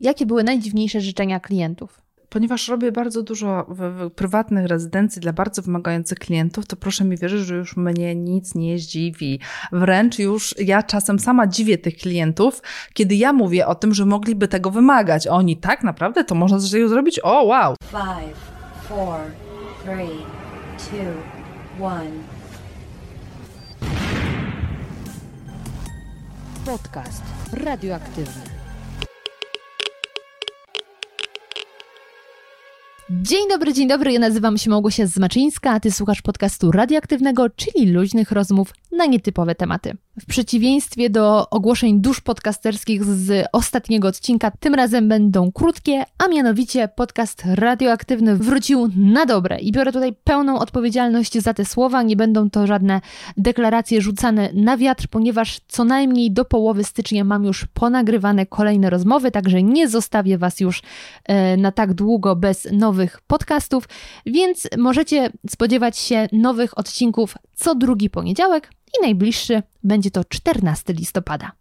Jakie były najdziwniejsze życzenia klientów? ponieważ robię bardzo dużo w, w prywatnych rezydencji dla bardzo wymagających klientów, to proszę mi wierzyć, że już mnie nic nie zdziwi. Wręcz już ja czasem sama dziwię tych klientów, kiedy ja mówię o tym, że mogliby tego wymagać. Oni tak naprawdę to można coś zrobić? O, wow! Five, four, three, two, one. Podcast radioaktywny. Dzień dobry, dzień dobry. Ja nazywam się Małgosia Zmaczyńska, a ty słuchasz podcastu radioaktywnego, czyli luźnych rozmów na nietypowe tematy. W przeciwieństwie do ogłoszeń dusz podcasterskich z ostatniego odcinka, tym razem będą krótkie, a mianowicie podcast radioaktywny wrócił na dobre. I biorę tutaj pełną odpowiedzialność za te słowa. Nie będą to żadne deklaracje rzucane na wiatr, ponieważ co najmniej do połowy stycznia mam już ponagrywane kolejne rozmowy, także nie zostawię Was już e, na tak długo bez nowych podcastów, więc możecie spodziewać się nowych odcinków co drugi poniedziałek i najbliższy będzie to 14 listopada.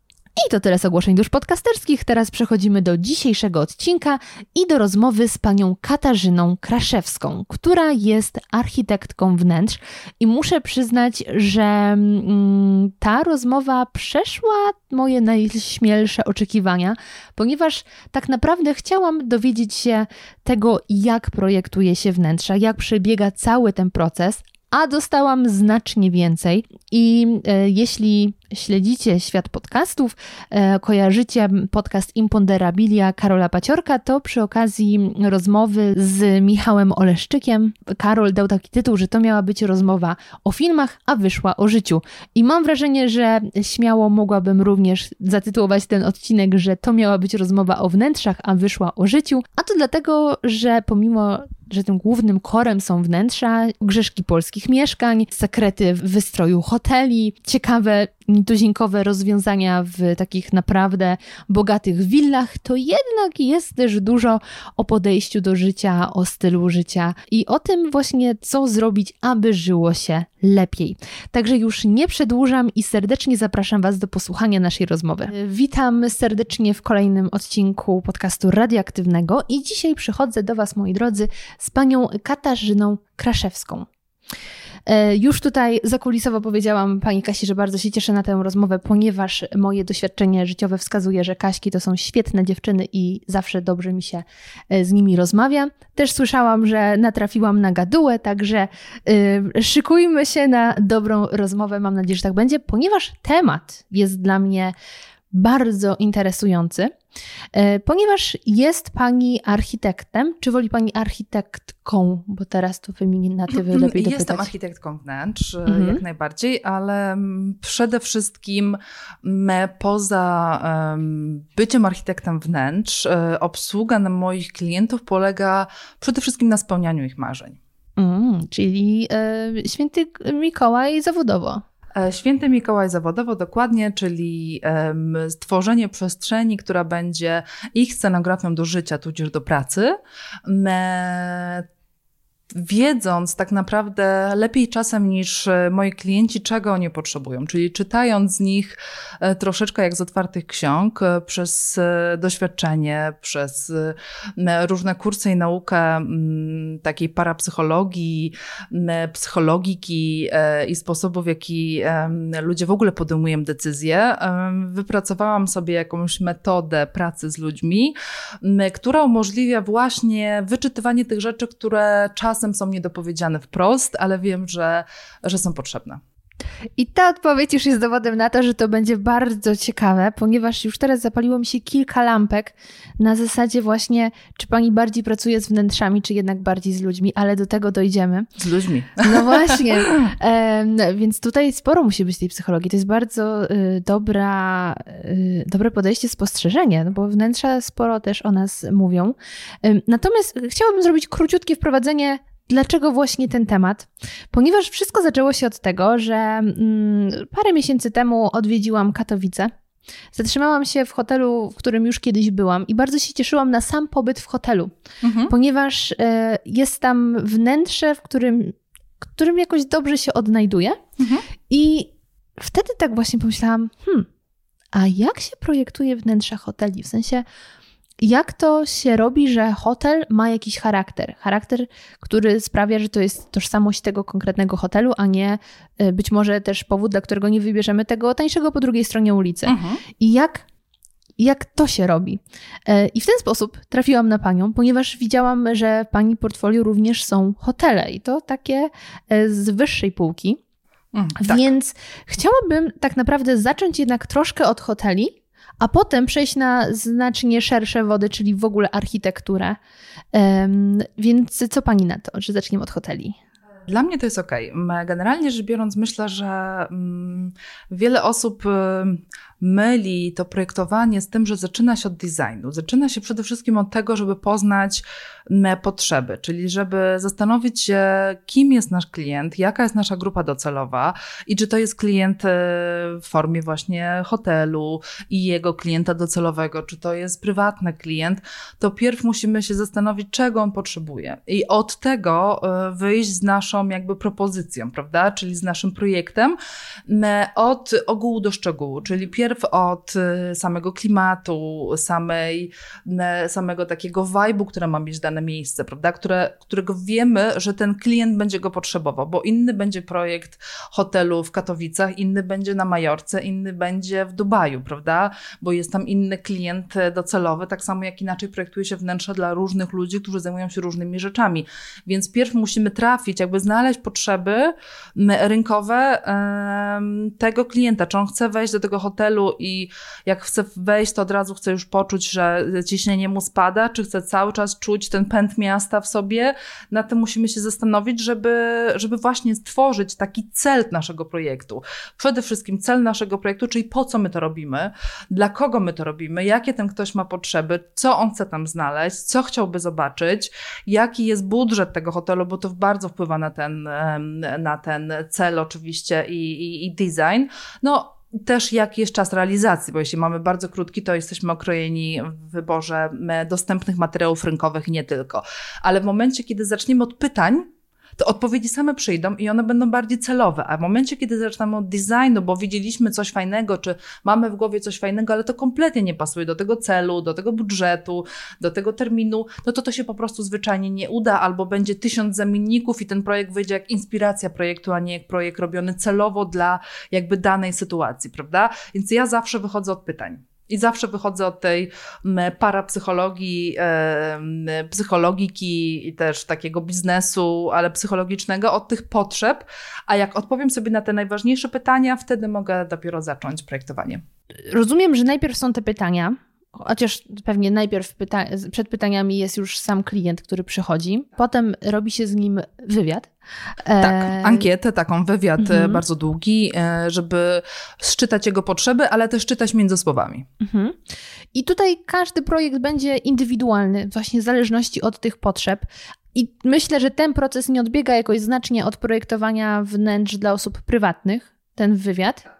I to tyle z ogłoszeń dusz podcasterskich. Teraz przechodzimy do dzisiejszego odcinka i do rozmowy z panią Katarzyną Kraszewską, która jest architektką wnętrz. I muszę przyznać, że mm, ta rozmowa przeszła moje najśmielsze oczekiwania, ponieważ tak naprawdę chciałam dowiedzieć się tego, jak projektuje się wnętrza, jak przebiega cały ten proces, a dostałam znacznie więcej. I e, jeśli śledzicie świat podcastów, e, kojarzycie podcast Imponderabilia Karola Paciorka, to przy okazji rozmowy z Michałem Oleszczykiem, Karol dał taki tytuł, że to miała być rozmowa o filmach, a wyszła o życiu. I mam wrażenie, że śmiało mogłabym również zatytułować ten odcinek, że to miała być rozmowa o wnętrzach, a wyszła o życiu. A to dlatego, że pomimo że tym głównym korem są wnętrza, grzeszki polskich mieszkań, sekrety wystroju hoteli, ciekawe nietuzinkowe rozwiązania w takich naprawdę bogatych willach, to jednak jest też dużo o podejściu do życia, o stylu życia i o tym właśnie, co zrobić, aby żyło się lepiej. Także już nie przedłużam i serdecznie zapraszam Was do posłuchania naszej rozmowy. Witam serdecznie w kolejnym odcinku podcastu radioaktywnego i dzisiaj przychodzę do Was, moi drodzy, z panią Katarzyną Kraszewską. E, już tutaj zakulisowo powiedziałam pani Kasi, że bardzo się cieszę na tę rozmowę, ponieważ moje doświadczenie życiowe wskazuje, że Kaśki to są świetne dziewczyny i zawsze dobrze mi się e, z nimi rozmawia. Też słyszałam, że natrafiłam na gadułę, także yy, szykujmy się na dobrą rozmowę. Mam nadzieję, że tak będzie, ponieważ temat jest dla mnie bardzo interesujący, e, ponieważ jest Pani architektem. Czy woli Pani architektką? Bo teraz to feminatywy lepiej dopytać. Jestem architektką wnętrz, e, mhm. jak najbardziej, ale przede wszystkim poza byciem architektem wnętrz, e, obsługa na moich klientów polega przede wszystkim na spełnianiu ich marzeń. Mm, czyli święty Mikołaj zawodowo. E, Święty Mikołaj zawodowo dokładnie, czyli stworzenie przestrzeni, która będzie ich scenografią do życia, tudzież do pracy wiedząc tak naprawdę lepiej czasem niż e, moi klienci, czego oni potrzebują. Czyli czytając z nich e, troszeczkę jak z otwartych ksiąg, e, przez doświadczenie, przez różne kursy i naukę takiej parapsychologii, psychologiki i sposobów, w jaki ludzie w ogóle podejmują decyzje, wypracowałam sobie jakąś metodę pracy z ludźmi, która umożliwia właśnie wyczytywanie tych rzeczy, które czasem czasem są niedopowiedziane wprost, ale wiem, że, że są potrzebne. I ta odpowiedź już jest dowodem na to, że to będzie bardzo ciekawe, ponieważ już teraz zapaliło mi się kilka lampek na zasadzie właśnie, czy pani bardziej pracuje z wnętrzami, czy jednak bardziej z ludźmi, ale do tego dojdziemy. Z ludźmi. No właśnie. więc tutaj sporo musi być tej psychologii. To jest bardzo y, dobra, y, dobre podejście, spostrzeżenie, no bo wnętrza sporo też o nas mówią. natomiast chciałabym zrobić króciutkie wprowadzenie Dlaczego właśnie ten temat? Ponieważ wszystko zaczęło się od tego, że mm, parę miesięcy temu odwiedziłam Katowice. Zatrzymałam się w hotelu, w którym już kiedyś byłam i bardzo się cieszyłam na sam pobyt w hotelu, mhm. ponieważ y, jest tam wnętrze, w którym, którym jakoś dobrze się odnajduję. Mhm. I wtedy tak właśnie pomyślałam, hmm, a jak się projektuje wnętrza hoteli? W sensie, jak to się robi, że hotel ma jakiś charakter? Charakter, który sprawia, że to jest tożsamość tego konkretnego hotelu, a nie y, być może też powód, dla którego nie wybierzemy tego tańszego po drugiej stronie ulicy. Mhm. I jak jak to się robi. E, I w ten sposób trafiłam na panią, ponieważ widziałam, że pani portfolio również są hotele i to takie e, z wyższej półki. Mm, tak. Więc chciałabym tak naprawdę zacząć jednak troszkę od hoteli, a potem przejść na znacznie szersze wody, czyli w ogóle architekturę. Więc co pani na to, że zaczniemy od hoteli? Dla mnie to jest ok. Generalnie rzecz biorąc, myślę, że mm, wiele osób myli to projektowanie z tym, że zaczyna się od designu. Zaczyna się przede wszystkim od tego, żeby poznać potrzeby, czyli żeby zastanowić się, kim jest nasz klient, jaka jest nasza grupa docelowa i czy to jest klient e, w formie właśnie hotelu i jego klienta docelowego, czy to jest prywatny klient, to pierw musimy się zastanowić, czego on potrzebuje i od tego e, wyjść z naszą jakby propozycją, prawda, czyli z naszym projektem od ogółu do szczegółu, czyli pierw od e, samego klimatu, samej, samego takiego vibe'u, które ma mieć dane miejsce, prawda, Które, którego wiemy, że ten klient będzie go potrzebował, bo inny będzie projekt hotelu w Katowicach, inny będzie na Majorce, inny będzie w Dubaju, prawda, bo jest tam inny klient docelowy, tak samo jak inaczej projektuje się wnętrze dla różnych ludzi, którzy zajmują się różnymi rzeczami. Więc pierw musimy trafić, jakby znaleźć potrzeby rynkowe tego klienta, czy on chce wejść do tego hotelu i jak chce wejść, to od razu chce już poczuć, że ciśnienie mu spada, czy chce cały czas czuć ten pęd miasta w sobie, na tym musimy się zastanowić, żeby, żeby właśnie stworzyć taki cel naszego projektu. Przede wszystkim cel naszego projektu, czyli po co my to robimy, dla kogo my to robimy, jakie ten ktoś ma potrzeby, co on chce tam znaleźć, co chciałby zobaczyć, jaki jest budżet tego hotelu, bo to bardzo wpływa na ten, na ten cel oczywiście i, i, i design. No, też jaki jest czas realizacji, bo jeśli mamy bardzo krótki, to jesteśmy okrojeni w wyborze dostępnych materiałów rynkowych i nie tylko. Ale w momencie, kiedy zaczniemy od pytań, to odpowiedzi same przyjdą i one będą bardziej celowe. A w momencie, kiedy zaczynamy od designu, bo widzieliśmy coś fajnego, czy mamy w głowie coś fajnego, ale to kompletnie nie pasuje do tego celu, do tego budżetu, do tego terminu, no to to się po prostu zwyczajnie nie uda, albo będzie tysiąc zamienników i ten projekt wyjdzie jak inspiracja projektu, a nie jak projekt robiony celowo dla jakby danej sytuacji, prawda? Więc ja zawsze wychodzę od pytań. I zawsze wychodzę od tej parapsychologii, psychologiki i też takiego biznesu, ale psychologicznego, od tych potrzeb. A jak odpowiem sobie na te najważniejsze pytania, wtedy mogę dopiero zacząć projektowanie. Rozumiem, że najpierw są te pytania, chociaż pewnie najpierw pyta przed pytaniami jest już sam klient, który przychodzi, potem robi się z nim wywiad. Tak, e, ankietę, taką wywiad e, mhm. bardzo długi, e, żeby szczytać jego potrzeby, ale też czytać między słowami. Mhm. I tutaj każdy projekt będzie indywidualny, właśnie w zależności od tych potrzeb. I myślę, że ten proces nie odbiega jakoś znacznie od projektowania wnętrz dla osób prywatnych, ten wywiad.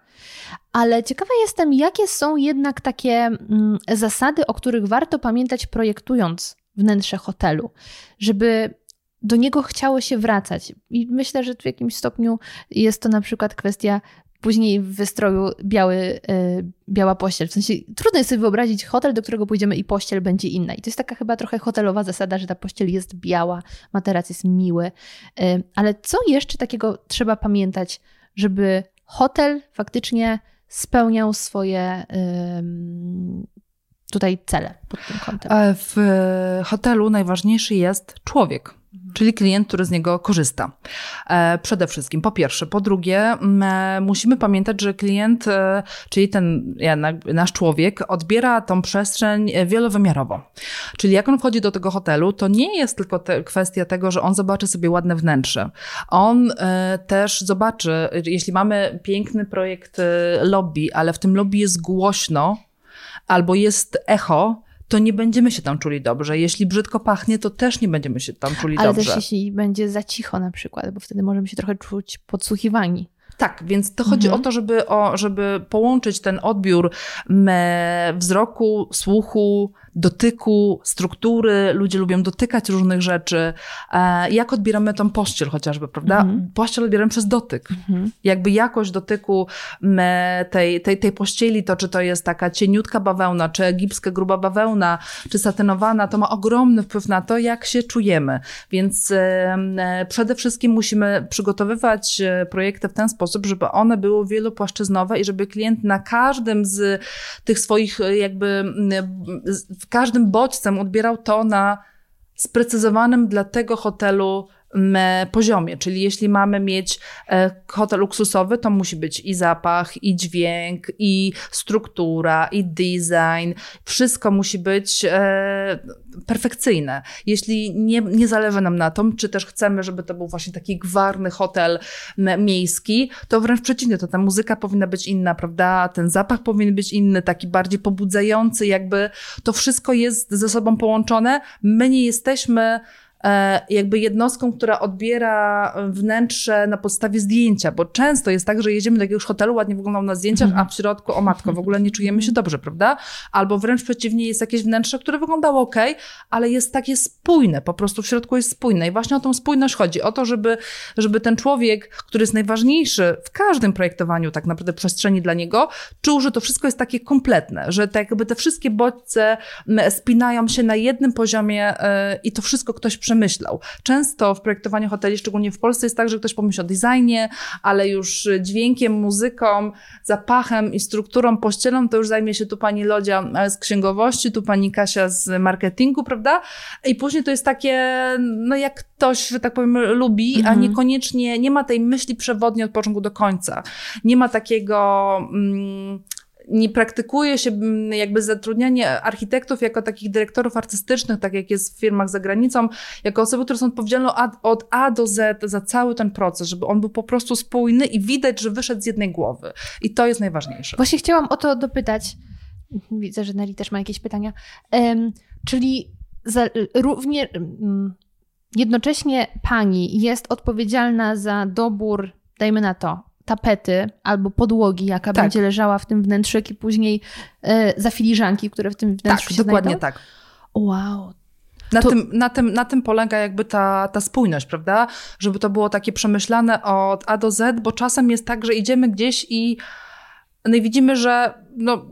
Ale ciekawa jestem, jakie są jednak takie mm, zasady, o których warto pamiętać projektując wnętrze hotelu, żeby do niego chciało się wracać. I myślę, że w jakimś stopniu jest to na przykład kwestia później w wystroju biały, yy, biała pościel. W sensie trudno jest sobie wyobrazić hotel, do którego pójdziemy i pościel będzie inna. I to jest taka chyba trochę hotelowa zasada, że ta pościel jest biała, materac jest miły. Yy, ale co jeszcze takiego trzeba pamiętać, żeby hotel faktycznie spełniał swoje tutaj cele pod tym kątem? W hotelu najważniejszy jest człowiek czyli klient, który z niego korzysta. E, przede wszystkim, po pierwsze. Po drugie, e, musimy pamiętać, że klient, e, czyli ten nasz człowiek, odbiera tą przestrzeń wielowymiarowo. Czyli jak on wchodzi do tego hotelu, to nie jest tylko te, kwestia tego, że on zobaczy sobie ładne wnętrze. On też zobaczy, jeśli mamy piękny projekt lobby, ale w tym lobby jest głośno, albo jest echo, to nie będziemy się tam czuli dobrze. Jeśli brzydko pachnie, to też nie będziemy się tam czuli Ale dobrze. Ale też jeśli będzie za cicho na przykład, bo wtedy możemy się trochę czuć podsłuchiwani. Tak, więc to chodzi Mhm. o to, żeby, o, żeby połączyć ten odbiór wzroku, słuchu, dotyku, struktury. Ludzie lubią dotykać różnych rzeczy. E, jak odbieramy tą pościel chociażby, prawda? Mhm. Pościel odbieramy przez dotyk. Mhm. Jakby jakość dotyku tej, tej, tej pościeli, to czy to jest taka cieniutka bawełna, czy egipska gruba bawełna, czy satynowana, to ma ogromny wpływ na to, jak się czujemy. Więc e, e, przede wszystkim musimy przygotowywać projekty w ten sposób, żeby one były wielopłaszczyznowe i żeby klient na każdym z tych swoich jakby każdym bodźcem odbierał to na sprecyzowanym dla tego hotelu poziomie. Czyli jeśli mamy mieć e, hotel luksusowy, to musi być i zapach, i dźwięk, i struktura, i design. Wszystko musi być e, perfekcyjne. Jeśli nie, nie zależy nam na tym, czy też chcemy, żeby to był właśnie taki gwarny hotel miejski, to wręcz przeciwnie, to ta muzyka powinna być inna, prawda? Ten zapach powinien być inny, taki bardziej pobudzający, jakby to wszystko jest ze sobą połączone. My nie jesteśmy jakby jednostką, która odbiera wnętrze na podstawie zdjęcia, bo często jest tak, że jedziemy do jakiegoś hotelu, ładnie wyglądał na zdjęciach, a w środku, o matko, w ogóle nie czujemy się dobrze, prawda? Albo wręcz przeciwnie, jest jakieś wnętrze, które wyglądało ok, ale jest takie spójne, po prostu w środku jest spójne i właśnie o tą spójność chodzi, o to, żeby, żeby ten człowiek, który jest najważniejszy w każdym projektowaniu tak naprawdę przestrzeni dla niego, czuł, że to wszystko jest takie kompletne, że tak jakby te wszystkie bodźce m, spinają się na jednym poziomie e, i to wszystko ktoś przemyślał. Często w projektowaniu hoteli, szczególnie w Polsce, jest tak, że ktoś pomyśli o designie, ale już dźwiękiem, muzyką, zapachem i strukturą, pościelą, to już zajmie się tu pani Lodzia e, z księgowości, tu pani Kasia z marketingu, prawda? I później to jest takie, no jak ktoś, że tak powiem, lubi, a Mhm. niekoniecznie, nie ma tej myśli przewodniej od początku do końca. Nie ma takiego... Mm, nie praktykuje się jakby zatrudnianie architektów jako takich dyrektorów artystycznych, tak jak jest w firmach za granicą, jako osoby, które są odpowiedzialne od- A do Z za cały ten proces, żeby on był po prostu spójny i widać, że wyszedł z jednej głowy. I to jest najważniejsze. Właśnie chciałam o to dopytać. Widzę, że Neli też ma jakieś pytania. Em, czyli za, równie mm, jednocześnie pani jest odpowiedzialna za dobór, dajmy na to, tapety albo podłogi, jaka Tak. będzie leżała w tym wnętrzyk i później e, za filiżanki, które w tym wnętrzu Tak, się dokładnie znajdą? tak. Wow. Na, To- tym, na, tym, na tym polega jakby ta, ta spójność, prawda? Żeby to było takie przemyślane od A do Z, bo czasem jest tak, że idziemy gdzieś i, no i widzimy, że no,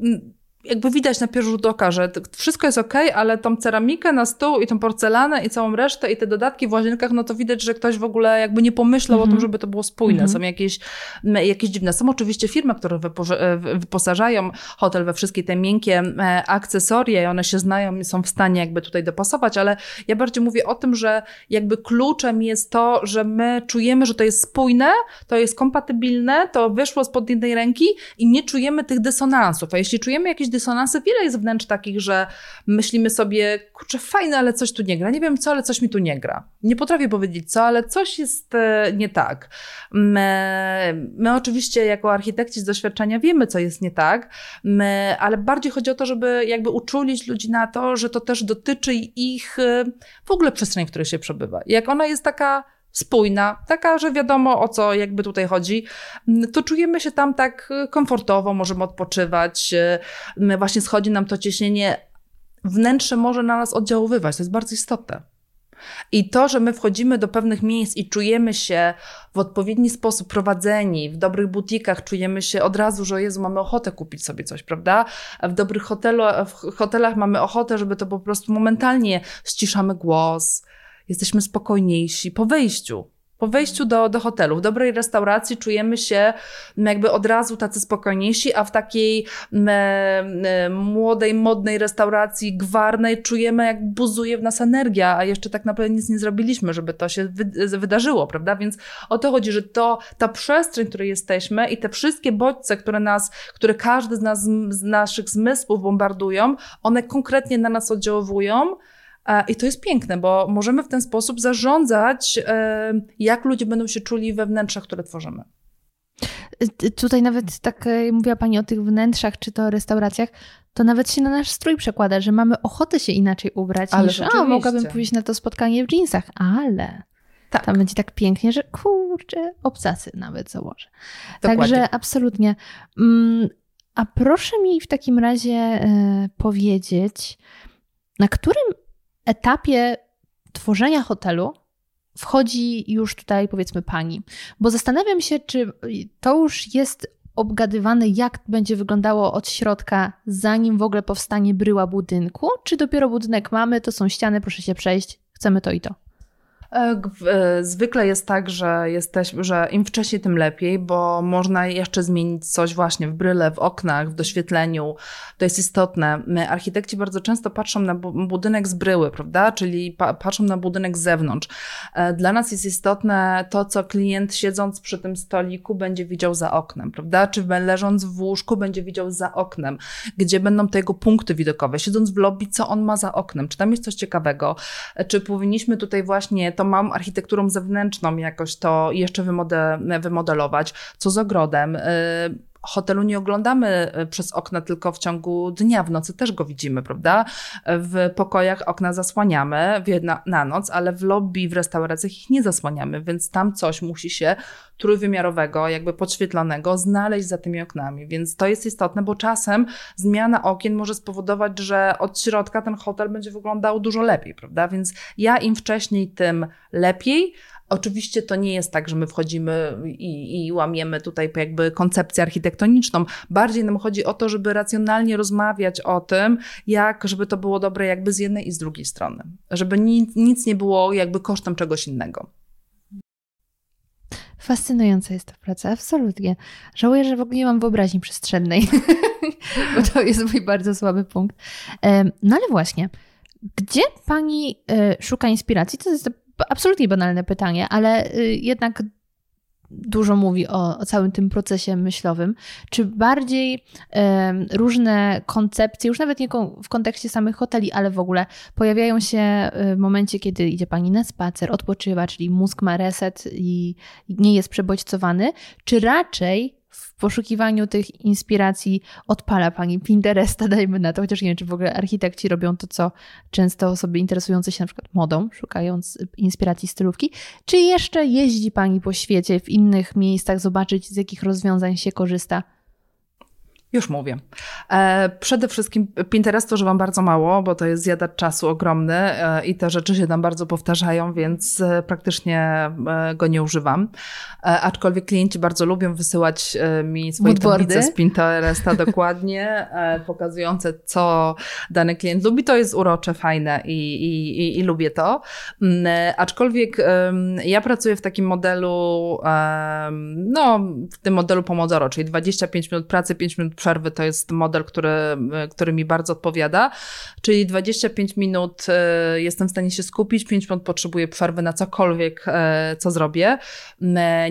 jakby widać na pierwszy rzut oka, że wszystko jest ok, ale tą ceramikę na stół i tą porcelanę i całą resztę i te dodatki w łazienkach, no to widać, że ktoś w ogóle jakby nie pomyślał o Mhm. tym, żeby to było spójne. Mhm. Są jakieś, jakieś dziwne. Są oczywiście firmy, które e, wy- wyposażają hotel we wszystkie te miękkie e, akcesoria i one się znają i są w stanie jakby tutaj dopasować, ale ja bardziej mówię o tym, że jakby kluczem jest to, że my czujemy, że to jest spójne, to jest kompatybilne, to wyszło spod jednej ręki i nie czujemy tych dysonansów. A jeśli czujemy jakieś dysonansy, wiele jest wnętrz takich, że myślimy sobie, kurczę, fajne, ale coś tu nie gra. Nie wiem co, ale coś mi tu nie gra. Nie potrafię powiedzieć co, ale coś jest e, nie tak. My, my oczywiście jako architekci z doświadczenia wiemy, co jest nie tak, my, ale bardziej chodzi o to, żeby jakby uczulić ludzi na to, że to też dotyczy ich e, w ogóle przestrzeni, w której się przebywa. Jak ona jest taka spójna, taka, że wiadomo o co jakby tutaj chodzi, m, to czujemy się tam tak e, komfortowo, możemy odpoczywać, m, właśnie schodzi nam to ciśnienie, wnętrze może na nas oddziaływać, to jest bardzo istotne. I to, że my wchodzimy do pewnych miejsc i czujemy się w odpowiedni sposób prowadzeni, w dobrych butikach czujemy się od razu, że Jezu, mamy ochotę kupić sobie coś, prawda? W dobrych hotelu, w hotelach mamy ochotę, żeby to po prostu momentalnie ściszamy głos, jesteśmy spokojniejsi po wejściu. Po wejściu do, do hotelu, w dobrej restauracji czujemy się m, jakby od razu tacy spokojniejsi, a w takiej m, m, młodej, modnej restauracji, gwarnej czujemy jak buzuje w nas energia, a jeszcze tak naprawdę nic nie zrobiliśmy, żeby to się wy, wydarzyło, prawda? Więc o to chodzi, że to, ta przestrzeń, w której jesteśmy i te wszystkie bodźce, które nas, które każdy z nas, z naszych zmysłów bombardują, one konkretnie na nas oddziaływują, I to jest piękne, bo możemy w ten sposób zarządzać, e, jak ludzie będą się czuli we wnętrzach, które tworzymy. Y, Tutaj nawet tak e, mówiła Pani o tych wnętrzach, czy to restauracjach, to nawet się na nasz strój przekłada, że mamy ochotę się inaczej ubrać Ależ niż, a oczywiście. mogłabym pójść na to spotkanie w jeansach, ale Tak. Tam będzie tak pięknie, że kurczę, obcasy nawet założę. Dokładnie. Także absolutnie. Mm, a proszę mi w takim razie e, powiedzieć, na którym etapie tworzenia hotelu wchodzi już tutaj, powiedzmy, pani? Bo zastanawiam się, czy to już jest obgadywane, jak będzie wyglądało od środka, zanim w ogóle powstanie bryła budynku, czy dopiero budynek mamy, to są ściany, proszę się przejść, chcemy to i to. E, e, zwykle jest tak, że, jesteś, że im wcześniej, tym lepiej, bo można jeszcze zmienić coś właśnie w bryle, w oknach, w doświetleniu. To jest istotne. My, architekci bardzo często patrzą na budynek z bryły, prawda? Czyli pa patrzą na budynek z zewnątrz. E, dla nas jest istotne to, co klient siedząc przy tym stoliku będzie widział za oknem, prawda? Czy leżąc w łóżku będzie widział za oknem, gdzie będą te jego punkty widokowe. Siedząc w lobby, co on ma za oknem? Czy tam jest coś ciekawego? Czy powinniśmy tutaj właśnie to to mam architekturą zewnętrzną jakoś to jeszcze wymode wymodelować, co z ogrodem. Y, hotelu nie oglądamy y, przez okna tylko w ciągu dnia, w nocy też go widzimy, prawda? W pokojach okna zasłaniamy na, na noc, ale w lobby, w restauracjach ich nie zasłaniamy, więc tam coś musi się trójwymiarowego, jakby podświetlonego znaleźć za tymi oknami. Więc to jest istotne, bo czasem zmiana okien może spowodować, że od środka ten hotel będzie wyglądał dużo lepiej, prawda? Więc ja im wcześniej, tym lepiej. Oczywiście to nie jest tak, że my wchodzimy i, i, łamiemy tutaj jakby koncepcję architektoniczną. Bardziej nam chodzi o to, żeby racjonalnie rozmawiać o tym, jak, żeby to było dobre jakby z jednej i z drugiej strony. Żeby nic, nic nie było jakby kosztem czegoś innego. Fascynująca jest ta praca, absolutnie. Żałuję, że w ogóle nie mam wyobraźni przestrzennej, bo to jest mój bardzo słaby punkt. No ale właśnie, gdzie pani e, szuka inspiracji? To jest absolutnie banalne pytanie, ale y, jednak dużo mówi o, o, całym tym procesie myślowym. Czy bardziej różne koncepcje, już nawet nie w kontekście samych hoteli, ale w ogóle pojawiają się y, w momencie, kiedy idzie pani na spacer, odpoczywa, czyli mózg ma reset i nie jest przebodźcowany, czy raczej w poszukiwaniu tych inspiracji odpala pani Pinteresta, dajmy na to, chociaż nie wiem, czy w ogóle architekci robią to, co często osoby interesujące się na przykład modą, szukając inspiracji stylówki, czy jeszcze jeździ pani po świecie, w innych miejscach, zobaczyć z jakich rozwiązań się korzysta już mówię. E, przede wszystkim Pinterestu używam bardzo mało, bo to jest zjadacz czasu ogromny e, i te rzeczy się tam bardzo powtarzają, więc e, praktycznie go nie używam. Aczkolwiek klienci bardzo lubią wysyłać mi swoje Woodboardy. tablice z Pinteresta dokładnie, pokazujące co dany klient lubi. To jest urocze, fajne i, i, i, i lubię to. Mm, aczkolwiek ja pracuję w takim modelu, no w tym modelu Pomodoro, czyli 25 minut pracy, 5 minut przerwy to jest model, który, który mi bardzo odpowiada. Czyli 25 minut e, jestem w stanie się skupić, 5 minut potrzebuję przerwy na cokolwiek, e, co zrobię.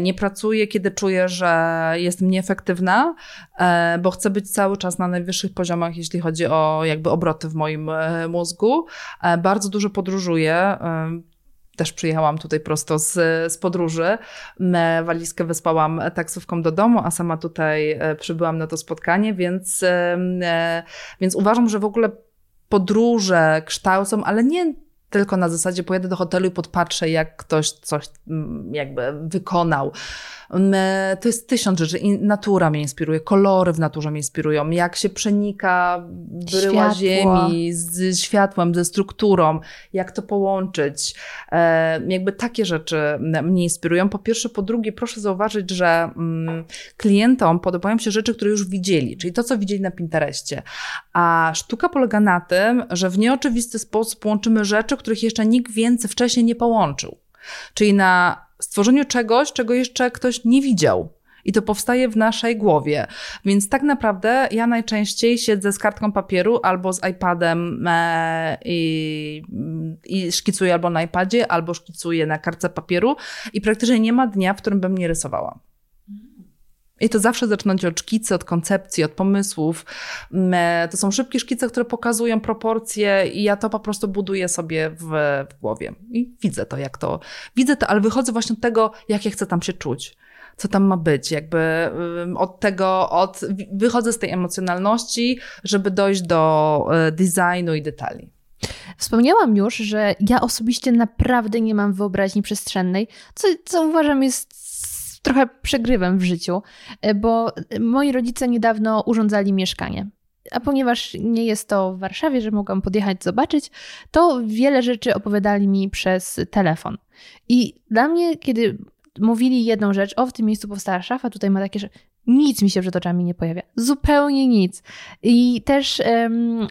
Nie pracuję, kiedy czuję, że jestem nieefektywna, e, bo chcę być cały czas na najwyższych poziomach, jeśli chodzi o jakby obroty w moim mózgu. Bardzo dużo podróżuję też przyjechałam tutaj prosto z, z podróży. Walizkę wyspałam taksówką do domu, a sama tutaj e, przybyłam na to spotkanie, więc, e, więc uważam, że w ogóle podróże kształcą, ale nie tylko na zasadzie pojadę do hotelu i podpatrzę, jak ktoś coś jakby wykonał. To jest tysiąc rzeczy. Natura mnie inspiruje, kolory w naturze mnie inspirują, jak się przenika bryła ziemi z światłem, ze strukturą, jak to połączyć. E, jakby takie rzeczy mnie inspirują. Po pierwsze, po drugie, proszę zauważyć, że mm, klientom podobają się rzeczy, które już widzieli, czyli to, co widzieli na Pinterestie. A sztuka polega na tym, że w nieoczywisty sposób łączymy rzeczy, których jeszcze nikt więcej wcześniej nie połączył. Czyli na stworzeniu czegoś, czego jeszcze ktoś nie widział. I to powstaje w naszej głowie. Więc tak naprawdę ja najczęściej siedzę z kartką papieru albo z iPadem e, i, i szkicuję albo na iPadzie, albo szkicuję na kartce papieru i praktycznie nie ma dnia, w którym bym nie rysowała. I to zawsze zaczynać od szkicy, od koncepcji, od pomysłów. Mm, e, to są szybkie szkice, które pokazują proporcje i ja to po prostu buduję sobie w, w głowie. I widzę to, jak to, widzę to, ale wychodzę właśnie od tego, jak ja chcę tam się czuć co tam ma być, jakby od tego, od, wychodzę z tej emocjonalności, żeby dojść do e, designu i detali. Wspomniałam już, że ja osobiście naprawdę nie mam wyobraźni przestrzennej, co, co uważam jest trochę przegrywem w życiu, bo moi rodzice niedawno urządzali mieszkanie. A ponieważ nie jest to w Warszawie, że mogłam podjechać, zobaczyć, to wiele rzeczy opowiadali mi przez telefon. I dla mnie, kiedy mówili jedną rzecz, o w tym miejscu powstała szafa, tutaj ma takie, że nic mi się przed oczami nie pojawia. Zupełnie nic. I też um,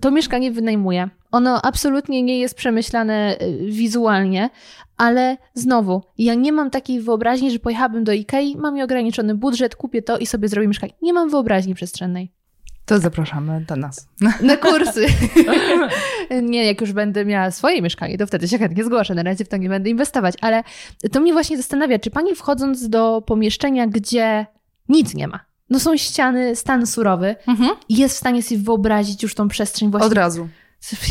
to mieszkanie wynajmuję. Ono absolutnie nie jest przemyślane y, wizualnie, ale znowu, ja nie mam takiej wyobraźni, że pojechałabym do Ikei, mam ograniczony budżet, kupię to i sobie zrobię mieszkanie. Nie mam wyobraźni przestrzennej. To zapraszamy do nas. Na kursy. nie, jak już będę miała swoje mieszkanie, to wtedy się chętnie zgłoszę. Na razie w to nie będę inwestować. Ale to mnie właśnie zastanawia, czy pani wchodząc do pomieszczenia, gdzie nic nie ma, no są ściany, stan surowy, mhm. jest w stanie sobie wyobrazić już tą przestrzeń właśnie. Od razu.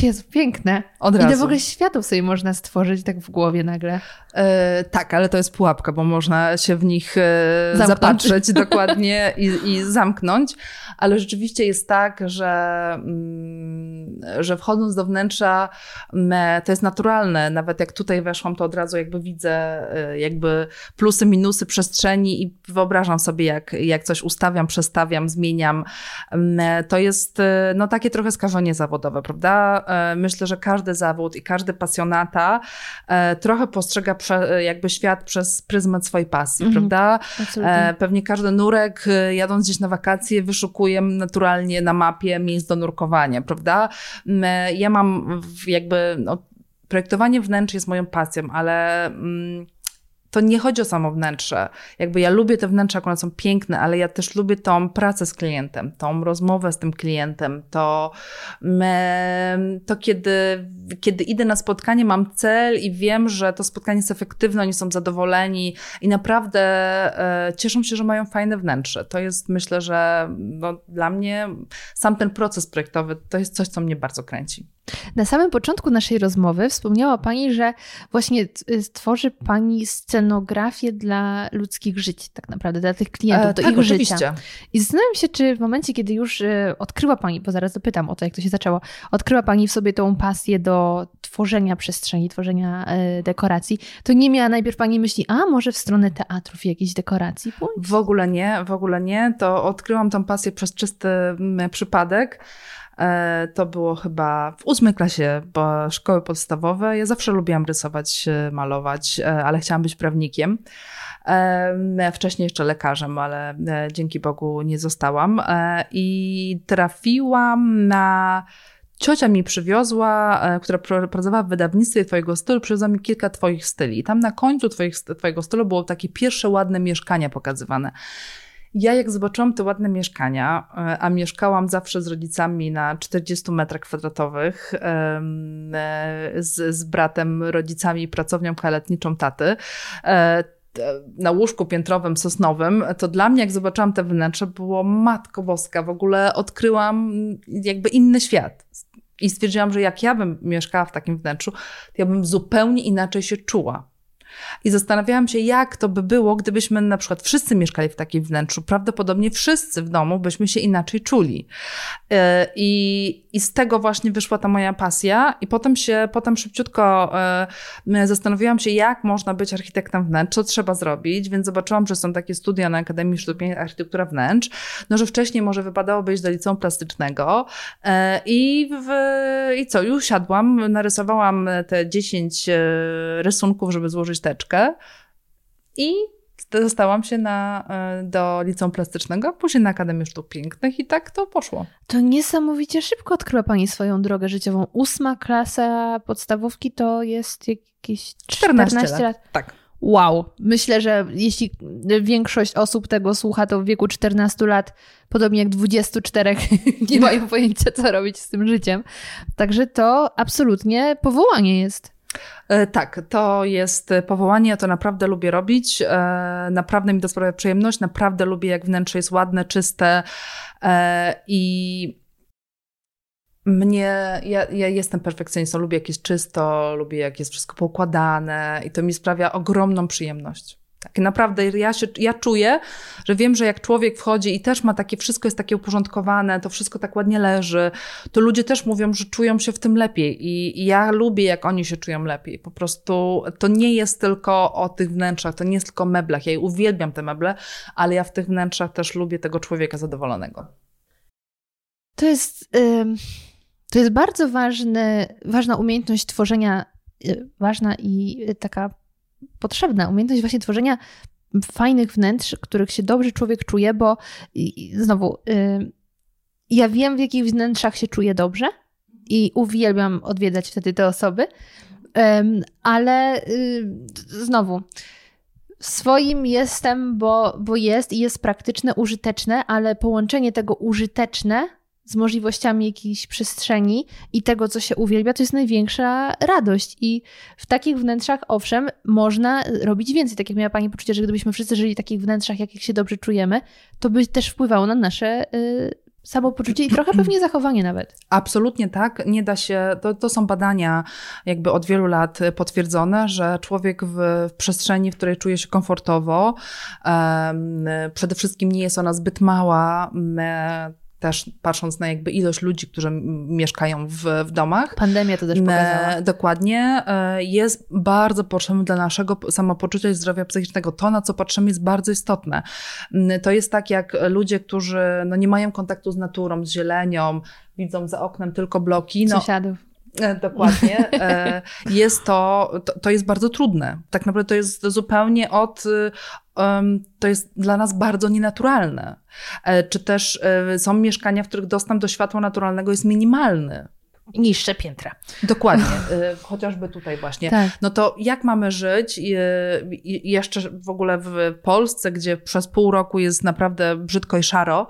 Jest piękne. Od razu. Ile w ogóle światów sobie można stworzyć tak w głowie nagle? E, tak, ale to jest pułapka, bo można się w nich e, zapatrzeć dokładnie i, i, zamknąć. Ale rzeczywiście jest tak, że, mm, że wchodząc do wnętrza, me, to jest naturalne. Nawet jak tutaj weszłam, to od razu jakby widzę e, jakby plusy, minusy przestrzeni i wyobrażam sobie, jak, jak coś ustawiam, przestawiam, zmieniam. Me, to jest e, no, takie trochę skażenie zawodowe, prawda? E, myślę, że każdy zawód i każdy pasjonata e, trochę postrzega jakby świat przez pryzmat swojej pasji, mm -hmm. prawda? Absolutnie. Pewnie każdy nurek e, jadąc gdzieś na wakacje wyszukuje naturalnie na mapie miejsc do nurkowania, prawda? Ja mam jakby, no, projektowanie wnętrz jest moją pasją, ale... Mm, to nie chodzi o samo wnętrze. Jakby ja lubię te wnętrza, one są piękne, ale ja też lubię tą pracę z klientem, tą rozmowę z tym klientem, to, to kiedy, kiedy idę na spotkanie, mam cel i wiem, że to spotkanie jest efektywne, oni są zadowoleni i naprawdę e, cieszą się, że mają fajne wnętrze. To jest, myślę, że no, dla mnie sam ten proces projektowy to jest coś, co mnie bardzo kręci. Na samym początku naszej rozmowy wspomniała Pani, że właśnie stworzy Pani scenografię dla ludzkich żyć, tak naprawdę, dla tych klientów, e, do tak, ich oczywiście. życia. I zastanawiam się, czy w momencie, kiedy już e, odkryła Pani, bo zaraz dopytam o to, jak to się zaczęło, odkryła Pani w sobie tą pasję do tworzenia przestrzeni, tworzenia e, dekoracji, to nie miała najpierw Pani myśli, a może w stronę teatrów jakiejś dekoracji pójść? W ogóle nie, w ogóle nie. To odkryłam tą pasję przez czysty przypadek. E, to było chyba w ósmej klasie bo szkoły podstawowej. Ja zawsze lubiłam rysować, e, malować, e, ale chciałam być prawnikiem. Wcześniej jeszcze lekarzem, ale dzięki Bogu nie zostałam. I trafiłam na ciocia mi przywiozła, która pracowała w wydawnictwie Twojego stylu, przywiozła mi kilka Twoich styli. Tam na końcu twoich, Twojego stylu było takie pierwsze ładne mieszkania pokazywane. Ja jak zobaczyłam te ładne mieszkania, e, a mieszkałam zawsze z rodzicami na 40 metrach kwadratowych e, z, z bratem, rodzicami i pracownią kaletniczą taty, e, na łóżku piętrowym sosnowym, to dla mnie, jak zobaczyłam te wnętrze, było matko boska. W ogóle odkryłam jakby inny świat. I stwierdziłam, że jak ja bym mieszkała w takim wnętrzu, to ja bym zupełnie inaczej się czuła. I zastanawiałam się, jak to by było, gdybyśmy na przykład wszyscy mieszkali w takim wnętrzu. Prawdopodobnie wszyscy w domu byśmy się inaczej czuli. E, I, i z tego właśnie wyszła ta moja pasja. I potem się, potem szybciutko e, zastanowiłam się, jak można być architektem wnętrz, co trzeba zrobić, więc zobaczyłam, że są takie studia na Akademii Sztuk Architektura Wnętrz, no że wcześniej może wypadało być do liceum plastycznego. E, i, w, i co, już siadłam, narysowałam te 10 rysunków, żeby złożyć chusteczkę i dostałam się na, e, do liceum plastycznego, później na Akademię Sztuk Pięknych i tak to poszło. To niesamowicie szybko odkryła Pani swoją drogę życiową. Ósma klasa podstawówki to jest jakieś 14, 14 lat. lat. Tak. Wow. Myślę, że jeśli większość osób tego słucha, to w wieku 14 lat, podobnie jak 24, nie mają pojęcia, co robić z tym życiem. Także to absolutnie powołanie jest. E, tak, to jest powołanie, ja to naprawdę lubię robić. E, naprawdę mi to sprawia przyjemność, naprawdę lubię, jak wnętrze jest ładne, czyste e, i mnie, ja, ja jestem perfekcjonistą, lubię jak jest czysto, lubię jak jest wszystko poukładane i to mi sprawia ogromną przyjemność. Tak, naprawdę ja, się, ja czuję, że wiem, że jak człowiek wchodzi i też ma takie, wszystko jest takie uporządkowane, to wszystko tak ładnie leży, to ludzie też mówią, że czują się w tym lepiej i, i ja lubię, jak oni się czują lepiej. Po prostu to nie jest tylko o tych wnętrzach, to nie jest tylko meblach. Ja uwielbiam te meble, ale ja w tych wnętrzach też lubię tego człowieka zadowolonego. To jest, to jest bardzo ważny, ważna umiejętność tworzenia, y, ważna i taka potrzebna umiejętność właśnie tworzenia fajnych wnętrz, których się dobrze człowiek czuje, bo znowu, y, ja wiem, w jakich wnętrzach się czuję dobrze i uwielbiam odwiedzać wtedy te osoby, ale y, znowu, swoim jestem, bo, bo jest i jest praktyczne, użyteczne, ale połączenie tego użyteczne z możliwościami jakiejś przestrzeni i tego, co się uwielbia, to jest największa radość. I w takich wnętrzach, owszem, można robić więcej. Tak jak miała Pani poczucie, że gdybyśmy wszyscy żyli w takich wnętrzach, jakich się dobrze czujemy, to by też wpływało na nasze y, samopoczucie i trochę pewnie zachowanie nawet. Absolutnie tak. Nie da się, to, to są badania jakby od wielu lat potwierdzone, że człowiek w, w przestrzeni, w której czuje się komfortowo, um, przede wszystkim nie jest ona zbyt mała, też patrząc na jakby ilość ludzi, którzy mieszkają w, w domach. Pandemia to też pokazała. Dokładnie. E, jest bardzo potrzebne dla naszego samopoczucia i zdrowia psychicznego. To, na co patrzymy, jest bardzo istotne. Mm, to jest tak, jak ludzie, którzy no, nie mają kontaktu z naturą, z zielenią, widzą za oknem tylko bloki. No, Sąsiadów. E, dokładnie. E, jest to, to, to jest bardzo trudne. Tak naprawdę to jest zupełnie od, to jest dla nas bardzo nienaturalne. E, czy też są mieszkania, w których dostęp do światła naturalnego jest minimalny niższe piętra. Dokładnie, chociażby tutaj właśnie. Tak. No to jak mamy żyć jeszcze w ogóle w Polsce, gdzie przez pół roku jest naprawdę brzydko i szaro,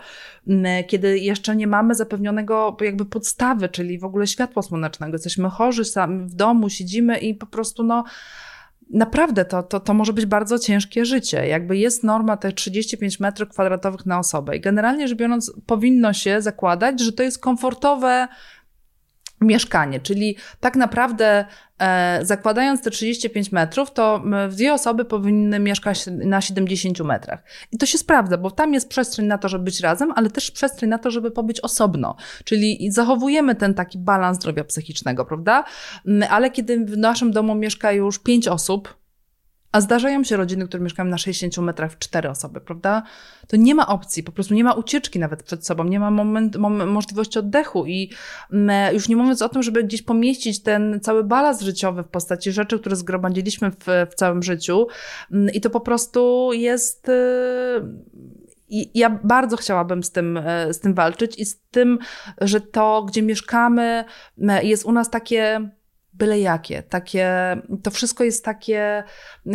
kiedy jeszcze nie mamy zapewnionego jakby podstawy, czyli w ogóle światła słonecznego. Jesteśmy chorzy sami w domu, siedzimy i po prostu no naprawdę to, to, to może być bardzo ciężkie życie. Jakby jest norma te 35 metrów kwadratowych na osobę i generalnie rzecz biorąc powinno się zakładać, że to jest komfortowe mieszkanie, czyli tak naprawdę e, zakładając te 35 metrów, to dwie osoby powinny mieszkać na 70 metrach. I to się sprawdza, bo tam jest przestrzeń na to, żeby być razem, ale też przestrzeń na to, żeby pobyć osobno. Czyli zachowujemy ten taki balans zdrowia psychicznego, prawda? Ale kiedy w naszym domu mieszka już 5 osób, a zdarzają się rodziny, które mieszkają na 60 metrach w cztery osoby, prawda? To nie ma opcji, po prostu nie ma ucieczki nawet przed sobą, nie ma moment, możliwości oddechu i mm, już nie mówiąc o tym, żeby gdzieś pomieścić ten cały balast życiowy w postaci rzeczy, które zgromadziliśmy w, w całym życiu mm, i to po prostu jest... I ja bardzo chciałabym z tym, e, z tym walczyć i z tym, że to, gdzie mieszkamy, jest u nas takie byle jakie. Takie, to wszystko jest takie,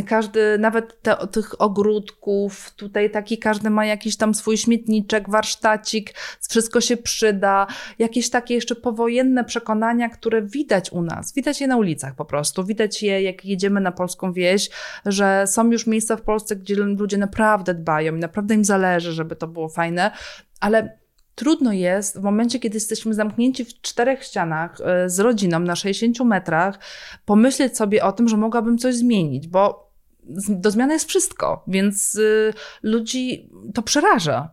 każdy, nawet te, tych ogródków, tutaj taki każdy ma jakiś tam swój śmietniczek, warsztacik, wszystko się przyda. Jakieś takie jeszcze powojenne przekonania, które widać u nas. Widać je na ulicach po prostu. Widać je, jak jedziemy na polską wieś, że są już miejsca w Polsce, gdzie ludzie naprawdę dbają i naprawdę im zależy, żeby to było fajne, ale Trudno jest w momencie, kiedy jesteśmy zamknięci w czterech ścianach e, z rodziną na 60 metrach, pomyśleć sobie o tym, że mogłabym coś zmienić, bo do zmiany jest wszystko, więc y, ludzi to przeraża.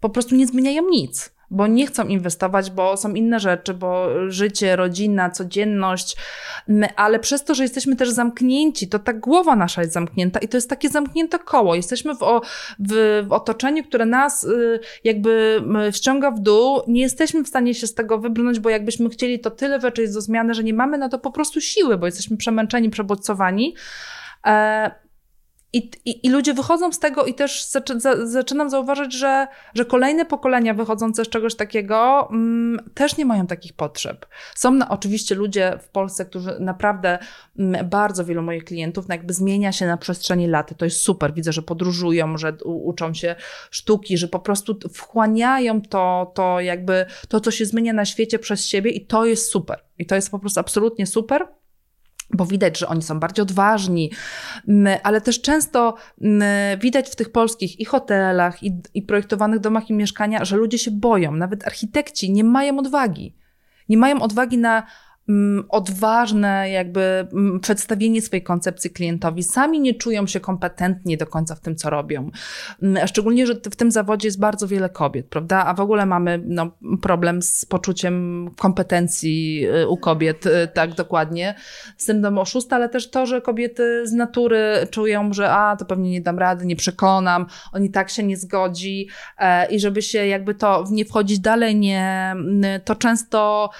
Po prostu nie zmieniają nic bo nie chcą inwestować, bo są inne rzeczy, bo życie, rodzina, codzienność, ale przez to, że jesteśmy też zamknięci, to ta głowa nasza jest zamknięta i to jest takie zamknięte koło. Jesteśmy w, w, w otoczeniu, które nas y, jakby wciąga w dół, nie jesteśmy w stanie się z tego wybrnąć, bo jakbyśmy chcieli, to tyle rzeczy jest do zmiany, że nie mamy na to po prostu siły, bo jesteśmy przemęczeni, przebodźcowani. E, i, i, I, ludzie wychodzą z tego i też zaczy, za, zaczynam zauważyć, że, że kolejne pokolenia wychodzące z czegoś takiego mm, też nie mają takich potrzeb. Są na, oczywiście ludzie w Polsce, którzy naprawdę mm, bardzo wielu moich klientów no jakby zmienia się na przestrzeni lat. To jest super. Widzę, że podróżują, że u, uczą się sztuki, że po prostu wchłaniają to, to jakby to, co się zmienia na świecie przez siebie i to jest super. I to jest po prostu absolutnie super bo widać, że oni są bardziej odważni, ale też często widać w tych polskich i hotelach, i, i projektowanych domach i mieszkania, że ludzie się boją. Nawet architekci nie mają odwagi. Nie mają odwagi na odważne jakby mm, przedstawienie swojej koncepcji klientowi. Sami nie czują się kompetentni do końca w tym, co robią. Mm, szczególnie, że w tym zawodzie jest bardzo wiele kobiet, prawda? A w ogóle mamy no, problem z poczuciem kompetencji y, u kobiet, y, tak dokładnie. Z tym dom oszusta, ale też to, że kobiety z natury czują, że a, to pewnie nie dam rady, nie przekonam, oni tak się nie zgodzi e, i żeby się jakby to nie wchodzić dalej, nie, to często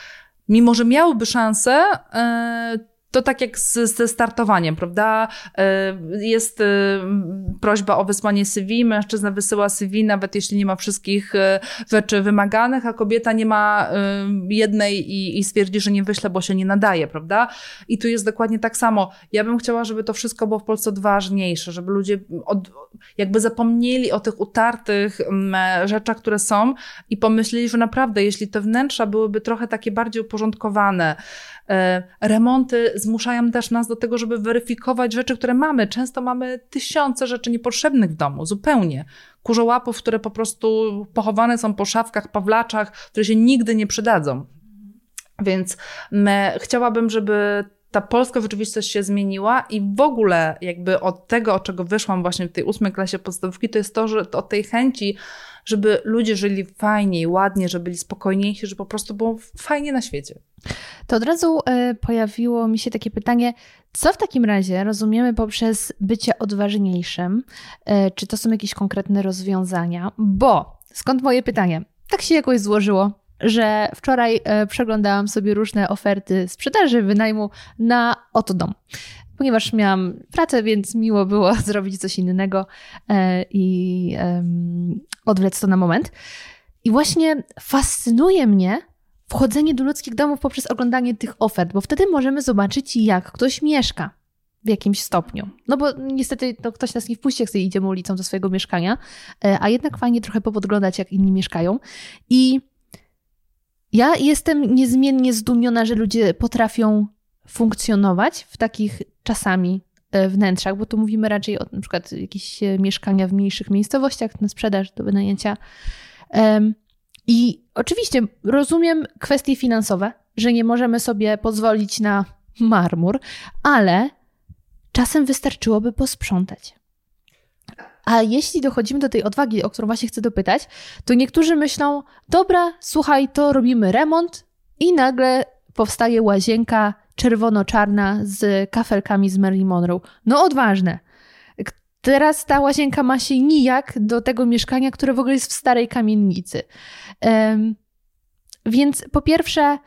mimo że miałyby szansę, e, to tak jak z, ze startowaniem, prawda? E, jest e, prośba o wysłanie CV, mężczyzna wysyła CV, nawet jeśli nie ma wszystkich rzeczy wymaganych, a kobieta nie ma jednej i, i stwierdzi, że nie wyśle, bo się nie nadaje, prawda? I tu jest dokładnie tak samo. Ja bym chciała, żeby to wszystko było w Polsce odważniejsze, żeby ludzie od, jakby zapomnieli o tych utartych rzeczach, które są i pomyśleli, że naprawdę, jeśli te wnętrza byłyby trochę takie bardziej uporządkowane, remonty zmuszają też nas do tego, żeby weryfikować rzeczy, które mamy. Często mamy tysiące rzeczy niepotrzebnych w domu, zupełnie. Kurzołapów, które po prostu pochowane są po szafkach, pawlaczach, które się nigdy nie przydadzą. Więc chciałabym, żeby ta polska rzeczywistość się zmieniła i w ogóle jakby od tego, od czego wyszłam właśnie w tej ósmej klasie podstawówki, to jest to, że od tej chęci, żeby ludzie żyli fajniej, ładnie, żeby byli spokojniejsi, że po prostu było fajnie na świecie. To od razu y, pojawiło mi się takie pytanie, co w takim razie rozumiemy poprzez bycie odważniejszym? Y, czy to są jakieś konkretne rozwiązania? Bo, skąd moje pytanie? Tak się jakoś złożyło, że wczoraj y, przeglądałam sobie różne oferty sprzedaży, wynajmu na oto dom ponieważ miałam pracę, więc miło było zrobić coś innego i odwlec to na moment. I właśnie fascynuje mnie wchodzenie do ludzkich domów poprzez oglądanie tych ofert, bo wtedy możemy zobaczyć, jak ktoś mieszka w jakimś stopniu. No bo niestety no, ktoś nas nie wpuści, jak sobie idziemy ulicą do swojego mieszkania, e, a jednak fajnie trochę popodglądać, jak inni mieszkają. I ja jestem niezmiennie zdumiona, że ludzie potrafią funkcjonować w takich czasami e, wnętrzach, bo tu mówimy raczej o na przykład jakieś mieszkania w mniejszych miejscowościach na sprzedaż, do wynajęcia. I oczywiście rozumiem kwestie finansowe, że nie możemy sobie pozwolić na marmur, ale czasem wystarczyłoby posprzątać. A jeśli dochodzimy do tej odwagi, o którą właśnie chcę dopytać, to niektórzy myślą: dobra, słuchaj, to robimy remont, i nagle powstaje łazienka czerwono-czarna z kafelkami z Marilyn Monroe. No odważne. Teraz ta łazienka ma się nijak do tego mieszkania, które w ogóle jest w starej kamienicy. Um, więc po pierwsze,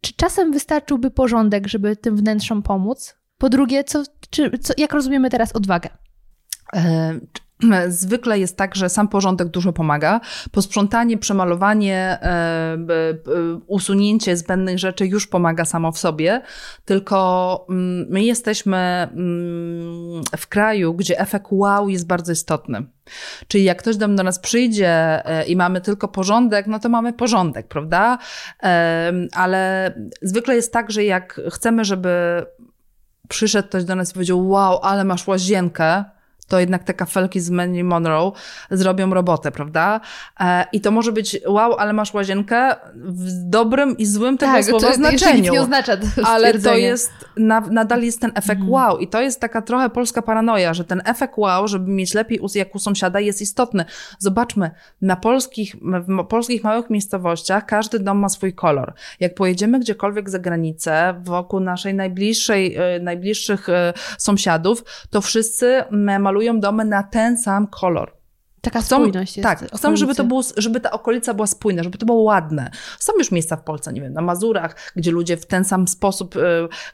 czy czasem wystarczyłby porządek, żeby tym wnętrzom pomóc? Po drugie, co, czy, co, jak rozumiemy teraz odwagę? Zwykle jest tak, że sam porządek dużo pomaga. Posprzątanie, przemalowanie, e, usunięcie zbędnych rzeczy już pomaga samo w sobie, tylko mm, my jesteśmy mm, w kraju, gdzie efekt wow jest bardzo istotny. Czyli jak ktoś do nas przyjdzie e, i mamy tylko porządek, no to mamy porządek, prawda? Ale zwykle jest tak, że jak chcemy, żeby przyszedł ktoś do nas i powiedział: Wow, ale masz łazienkę to jednak te kafelki z Marilyn Monroe zrobią robotę, prawda? E, I to może być wow, ale masz łazienkę w dobrym i złym tego tak, słowa znaczeniu. nie oznacza to Ale to jest, na, nadal jest ten efekt mm. wow i to jest taka trochę polska paranoja, że ten efekt wow, żeby mieć lepiej jak u sąsiada jest istotny. Zobaczmy, na polskich, w polskich małych miejscowościach każdy dom ma swój kolor. Jak pojedziemy gdziekolwiek za granicę, wokół naszej najbliższej, e, najbliższych e, sąsiadów, to wszyscy malują malują domy na ten sam kolor. Taka chcą, spójność jest. Tak, chcą, żeby, to było, żeby ta okolica była spójna, żeby to było ładne. Są już miejsca w Polsce, nie wiem, na Mazurach, gdzie ludzie w ten sam sposób y,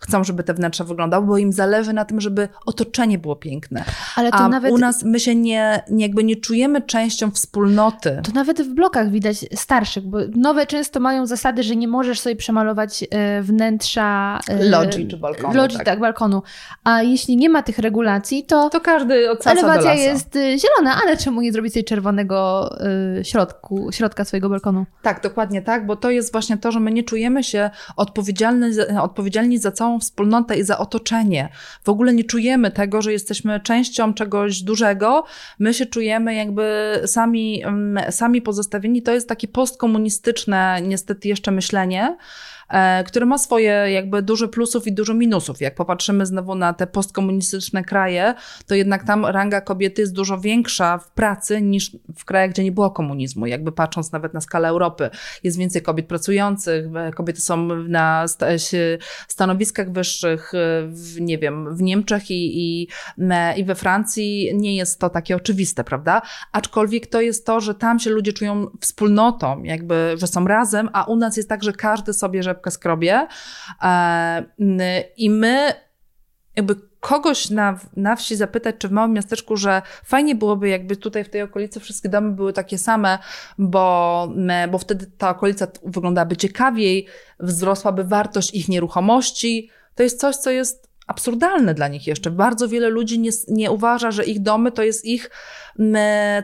chcą, żeby te wnętrza wyglądały, bo im zależy na tym, żeby otoczenie było piękne. Ale to A nawet... u nas my się nie, nie, jakby nie czujemy częścią wspólnoty. To nawet w blokach widać starszych, bo nowe często mają zasady, że nie możesz sobie przemalować y, wnętrza... Y, lodzi czy balkonu. Lodzi, tak. tak. balkonu. A jeśli nie ma tych regulacji, to... To każdy od Elewacja jest y, zielona, ale czemu nie zrobić tej czerwonego y, środku, środka swojego balkonu. Tak, dokładnie tak, bo to jest właśnie to, że my nie czujemy się odpowiedzialni, odpowiedzialni za całą wspólnotę i za otoczenie. W ogóle nie czujemy tego, że jesteśmy częścią czegoś dużego. My się czujemy jakby sami, mm, sami pozostawieni. To jest takie postkomunistyczne niestety jeszcze myślenie. E, który ma swoje jakby dużo plusów i dużo minusów. Jak popatrzymy znowu na te postkomunistyczne kraje, to jednak tam ranga kobiety jest dużo większa w pracy niż w krajach, gdzie nie było komunizmu. Jakby patrząc nawet na skalę Europy, jest więcej kobiet pracujących, kobiety są na stanowiskach wyższych, w, nie wiem, w Niemczech i, i, i we Francji nie jest to takie oczywiste, prawda? Aczkolwiek to jest to, że tam się ludzie czują wspólnotą, jakby, że są razem, a u nas jest tak, że każdy sobie rzepkę skrobie i my jakby kogoś na, na wsi zapytać, czy w małym miasteczku, że fajnie byłoby, jakby tutaj w tej okolicy wszystkie domy były takie same, bo, bo wtedy ta okolica wyglądałaby ciekawiej, wzrosłaby wartość ich nieruchomości. To jest coś, co jest absurdalne dla nich jeszcze. Bardzo wiele ludzi nie, nie uważa, że ich domy to jest ich,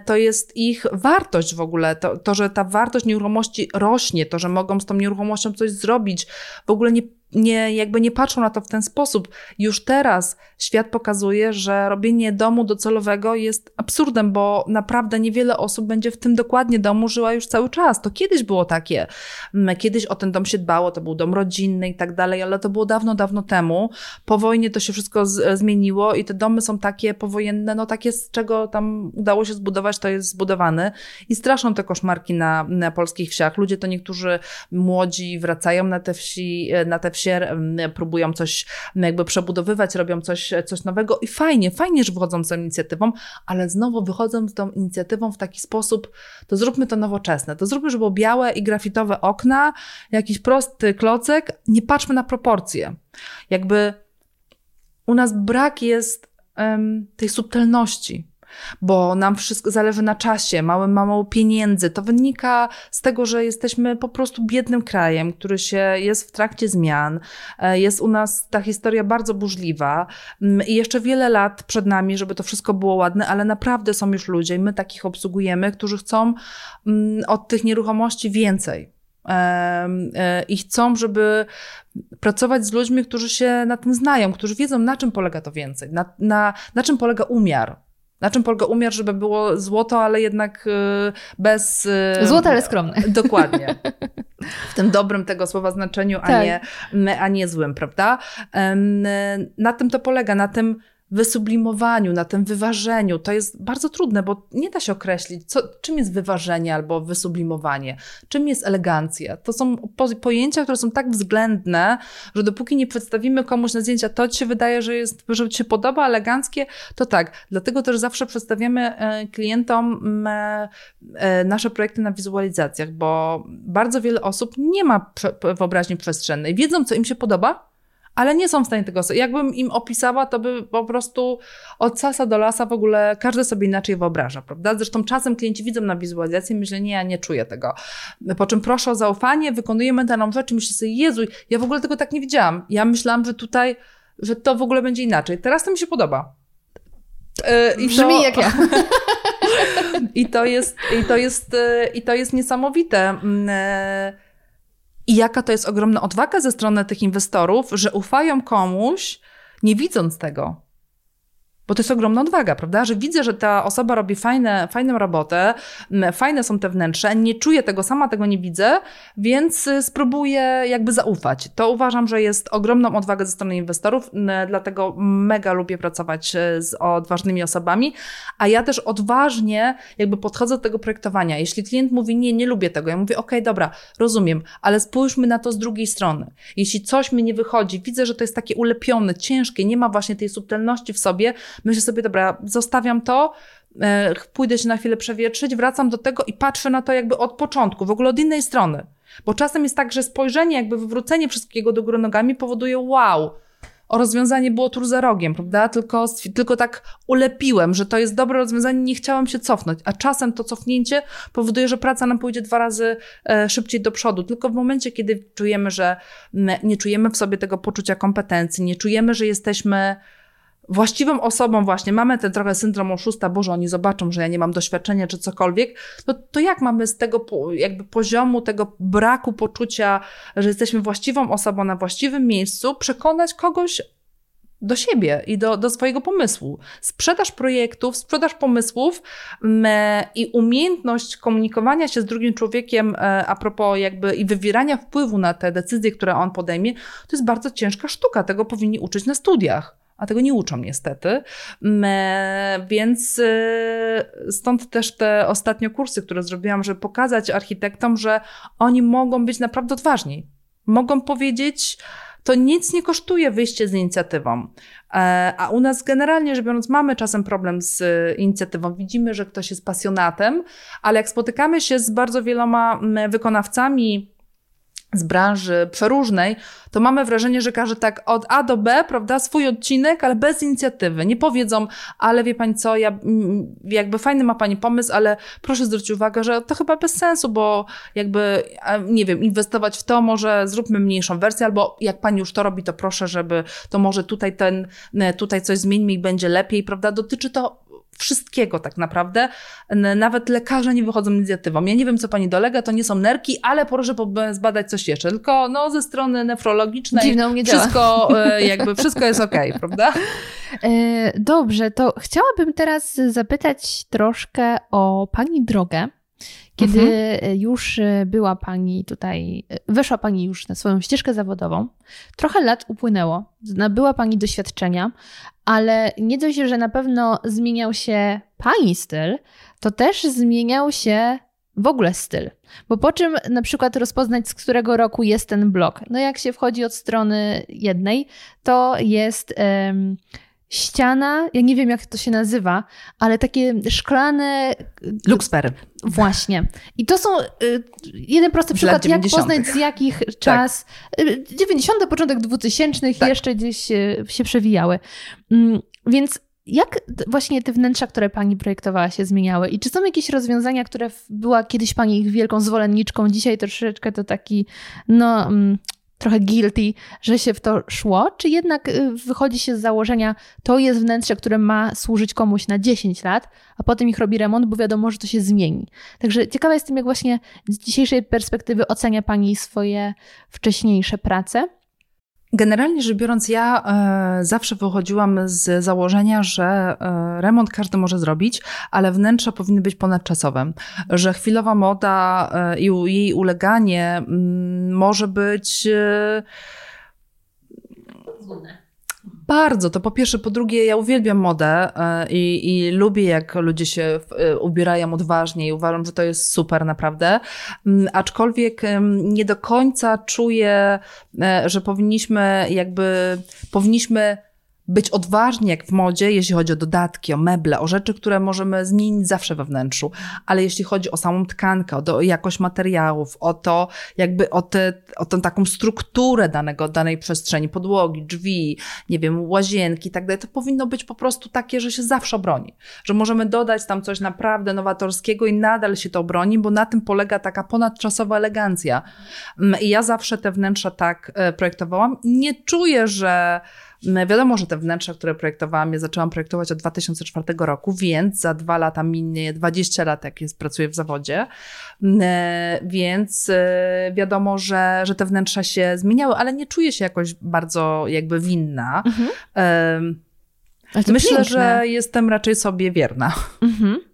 to jest ich wartość w ogóle. To, to, że ta wartość nieruchomości rośnie, to, że mogą z tą nieruchomością coś zrobić, w ogóle nie nie, jakby nie patrzą na to w ten sposób. Już teraz świat pokazuje, że robienie domu docelowego jest absurdem, bo naprawdę niewiele osób będzie w tym dokładnie domu żyła już cały czas. To kiedyś było takie. Mm, kiedyś o ten dom się dbało, to był dom rodzinny i tak dalej, ale to było dawno, dawno temu. Po wojnie to się wszystko z, zmieniło i te domy są takie powojenne, no takie z czego tam udało się zbudować, to jest zbudowany. I straszą te koszmarki na, na polskich wsiach. Ludzie to niektórzy młodzi wracają na te wsi, na te wsi się, próbują coś jakby przebudowywać, robią coś, coś nowego i fajnie, fajnie, że wychodzą z tą inicjatywą, ale znowu wychodzą z tą inicjatywą w taki sposób, to zróbmy to nowoczesne, to zróbmy, żeby było białe i grafitowe okna, jakiś prosty klocek, nie patrzmy na proporcje. Jakby u nas brak jest um, tej subtelności bo nam wszystko zależy na czasie, mamy mało pieniędzy. To wynika z tego, że jesteśmy po prostu biednym krajem, który się jest w trakcie zmian. E, jest u nas ta historia bardzo burzliwa mm, i jeszcze wiele lat przed nami, żeby to wszystko było ładne, ale naprawdę są już ludzie, i my takich obsługujemy, którzy chcą mm, od tych nieruchomości więcej. E, I chcą, żeby pracować z ludźmi, którzy się na tym znają, którzy wiedzą, na czym polega to więcej, na, na, na czym polega umiar. Na czym polega umiar, żeby było złoto, ale jednak y, bez. Y, złoto, ale skromne. Dokładnie. W tym dobrym tego słowa znaczeniu, a, tak. nie, a nie złym, prawda? Na tym to polega, na tym wysublimowaniu, na tym wyważeniu. To jest bardzo trudne, bo nie da się określić, co, czym jest wyważenie albo wysublimowanie, czym jest elegancja. To są pojęcia, które są tak względne, że dopóki nie przedstawimy komuś na zdjęcia, to ci się wydaje, że, jest, że ci się podoba, eleganckie, to tak. Dlatego też zawsze przedstawiamy e, klientom e, e, nasze projekty na wizualizacjach, bo bardzo wiele osób nie ma wyobraźni przestrzennej. Wiedzą, co im się podoba, ale nie są w stanie tego. Jakbym im opisała, to by po prostu od sasa do lasa w ogóle każdy sobie inaczej wyobraża, prawda? Zresztą czasem klienci widzą na wizualizacji i myślą, nie, ja nie czuję tego. Po czym proszę o zaufanie, wykonujemy daną rzecz i myślę sobie, Jezu, ja w ogóle tego tak nie widziałam. Ja myślałam, że tutaj, że to w ogóle będzie inaczej. Teraz to mi się podoba. I Brzmi to... jak ja. I to jest, i to jest, e, i to jest niesamowite. E, i jaka to jest ogromna odwaga ze strony tych inwestorów, że ufają komuś, nie widząc tego. Bo to jest ogromna odwaga, prawda? Że widzę, że ta osoba robi fajne, fajną robotę, fajne są te wnętrze, nie czuję tego, sama tego nie widzę, więc y, spróbuję jakby zaufać. To uważam, że jest ogromną odwagę ze strony inwestorów, dlatego mega lubię pracować y, z odważnymi osobami, a ja też odważnie jakby podchodzę do tego projektowania. Jeśli klient mówi, nie, nie lubię tego, ja mówię, okej, okay, dobra, rozumiem, ale spójrzmy na to z drugiej strony. Jeśli coś mi nie wychodzi, widzę, że to jest takie ulepione, ciężkie, nie ma właśnie tej subtelności w sobie, myślę sobie, dobra, zostawiam to, e, pójdę się na chwilę przewietrzyć, wracam do tego i patrzę na to jakby od początku, w ogóle od innej strony. Bo czasem jest tak, że spojrzenie, jakby wywrócenie wszystkiego do góry nogami powoduje wow, o rozwiązanie było tur za rogiem, prawda? Tylko, tylko tak ulepiłem, że to jest dobre rozwiązanie, nie chciałam się cofnąć. A czasem to cofnięcie powoduje, że praca nam pójdzie dwa razy e, szybciej do przodu. Tylko w momencie, kiedy czujemy, że nie czujemy w sobie tego poczucia kompetencji, nie czujemy, że jesteśmy właściwą osobą właśnie, mamy ten trochę syndrom oszusta, Boże, oni zobaczą, że ja nie mam doświadczenia czy cokolwiek, to, to jak mamy z tego jakby poziomu, tego braku poczucia, że jesteśmy właściwą osobą na właściwym miejscu, przekonać kogoś do siebie i do, do swojego pomysłu. Sprzedaż projektów, sprzedaż pomysłów me, i umiejętność komunikowania się z drugim człowiekiem e, a propos jakby i wywierania wpływu na te decyzje, które on podejmie, to jest bardzo ciężka sztuka. Tego powinni uczyć na studiach a tego nie uczą niestety. Więc e, stąd też te ostatnie kursy, które zrobiłam, żeby pokazać architektom, że oni mogą być naprawdę odważni. Mogą powiedzieć, to nic nie kosztuje wyjście z inicjatywą. E, a u nas generalnie rzecz biorąc mamy czasem problem z inicjatywą. Widzimy, że ktoś jest pasjonatem, ale jak spotykamy się z bardzo wieloma wykonawcami, z branży przeróżnej, to mamy wrażenie, że każdy tak od A do B, prawda, swój odcinek, ale bez inicjatywy. Nie powiedzą, ale wie pani co, ja, jakby fajny ma pani pomysł, ale proszę zwrócić uwagę, że to chyba bez sensu, bo jakby, nie wiem, inwestować w to, może zróbmy mniejszą wersję, albo jak pani już to robi, to proszę, żeby to może tutaj ten, tutaj coś zmieńmy i będzie lepiej, prawda. Dotyczy to wszystkiego tak naprawdę. Nawet lekarze nie wychodzą inicjatywą. Ja nie wiem, co pani dolega, to nie są nerki, ale proszę zbadać coś jeszcze. Tylko no, ze strony nefrologicznej Dziwną nie wszystko, e, jakby wszystko jest okej, okay, prawda? E, dobrze, to chciałabym teraz zapytać troszkę o pani drogę. Kiedy mhm. już była pani tutaj, weszła pani już na swoją ścieżkę zawodową, trochę lat upłynęło, nabyła pani doświadczenia, ale nie dość, że na pewno zmieniał się pani styl, to też zmieniał się w ogóle styl. Bo po czym na przykład rozpoznać, z którego roku jest ten blok? No jak się wchodzi od strony jednej, to jest. Um, ściana, ja nie wiem jak to się nazywa, ale takie szklane. Luxper. Właśnie. I to są y, jeden prosty przykład, jak poznać z jakich tak. czas. Tak. 90. początek 2000 tak. jeszcze gdzieś y, się przewijały. Mm, więc jak właśnie te wnętrza, które pani projektowała, się zmieniały? I czy są jakieś rozwiązania, które była kiedyś pani ich wielką zwolenniczką, dzisiaj troszeczkę to taki, no, mm, trochę guilty, że się w to szło, czy jednak y, wychodzi się z założenia, to jest wnętrze, które ma służyć komuś na 10 lat, a potem ich robi remont, bo wiadomo, że to się zmieni. Także ciekawa jestem, jak właśnie z dzisiejszej perspektywy ocenia Pani swoje wcześniejsze prace. Generalnie rzecz biorąc, ja e, zawsze wychodziłam z założenia, że e, remont każdy może zrobić, ale wnętrza powinny być ponadczasowe. Że chwilowa moda e, i jej uleganie m, mm, może być. E, bardzo, to po pierwsze. Po drugie, ja uwielbiam modę e, i, i lubię, jak ludzie się e, ubierają odważnie i uważam, że to jest super naprawdę. Mm, aczkolwiek nie do końca czuję, e, że powinniśmy jakby, powinniśmy być odważni jak w modzie, jeśli chodzi o dodatki, o meble, o rzeczy, które możemy zmienić zawsze we wnętrzu. Ale jeśli chodzi o samą tkankę, o, o jakość materiałów, o to, jakby o, te, o tę taką strukturę danego, danej przestrzeni, podłogi, drzwi, nie wiem, łazienki i tak dalej, to powinno być po prostu takie, że się zawsze obroni. Że możemy dodać tam coś naprawdę nowatorskiego i nadal się to obroni, bo na tym polega taka ponadczasowa elegancja. Mm, I ja zawsze te wnętrza tak e, projektowałam. Nie czuję, że Wiadomo, że te wnętrza, które projektowałam, ja zaczęłam projektować od 2004 roku, więc za dwa lata minie 20 lat, jak jest, pracuję w zawodzie. Więc e, wiadomo, że, że te wnętrza się zmieniały, ale nie czuję się jakoś bardzo jakby winna. Mhm. Myślę, piękne. że jestem raczej sobie wierna. Mhm.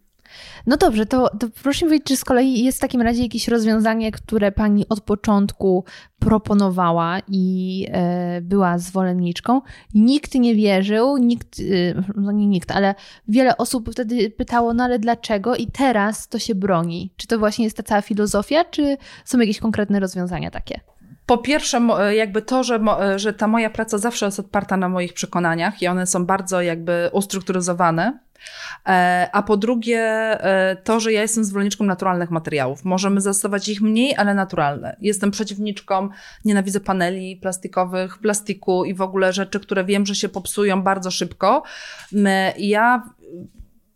No dobrze, to, to proszę mi powiedzieć, czy z kolei jest w takim razie jakieś rozwiązanie, które pani od początku proponowała i e, była zwolenniczką. Nikt nie wierzył, nikt, e, no nie nikt, ale wiele osób wtedy pytało, no ale dlaczego i teraz to się broni? Czy to właśnie jest ta cała filozofia, czy są jakieś konkretne rozwiązania takie? Po pierwsze, jakby to, że, że ta moja praca zawsze jest oparta na moich przekonaniach i one są bardzo jakby ustrukturyzowane. E, a po drugie, e, to, że ja jestem zwolenniczką naturalnych materiałów. Możemy zastosować ich mniej, ale naturalne. Jestem przeciwniczką, nienawidzę paneli plastikowych, plastiku i w ogóle rzeczy, które wiem, że się popsują bardzo szybko. Ja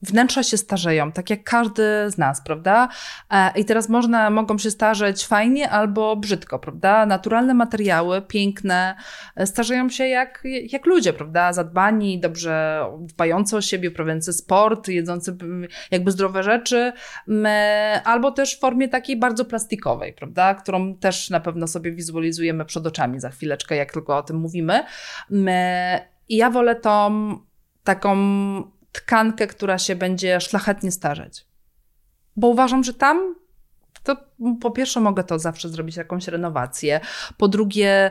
wnętrza się starzeją, tak jak każdy z nas, prawda? E, I teraz można, mogą się starzeć fajnie albo brzydko, prawda? Naturalne materiały, piękne, e, starzeją się jak, jak ludzie, prawda? Zadbani, dobrze dbający o siebie, uprawiający sport, jedzący jakby zdrowe rzeczy, albo też w formie takiej bardzo plastikowej, prawda? Którą też na pewno sobie wizualizujemy przed oczami za chwileczkę, jak tylko o tym mówimy. I ja wolę tą taką tkankę, która się będzie szlachetnie starzeć. Bo uważam, że tam to po pierwsze mogę to zawsze zrobić jakąś renowację. Po drugie,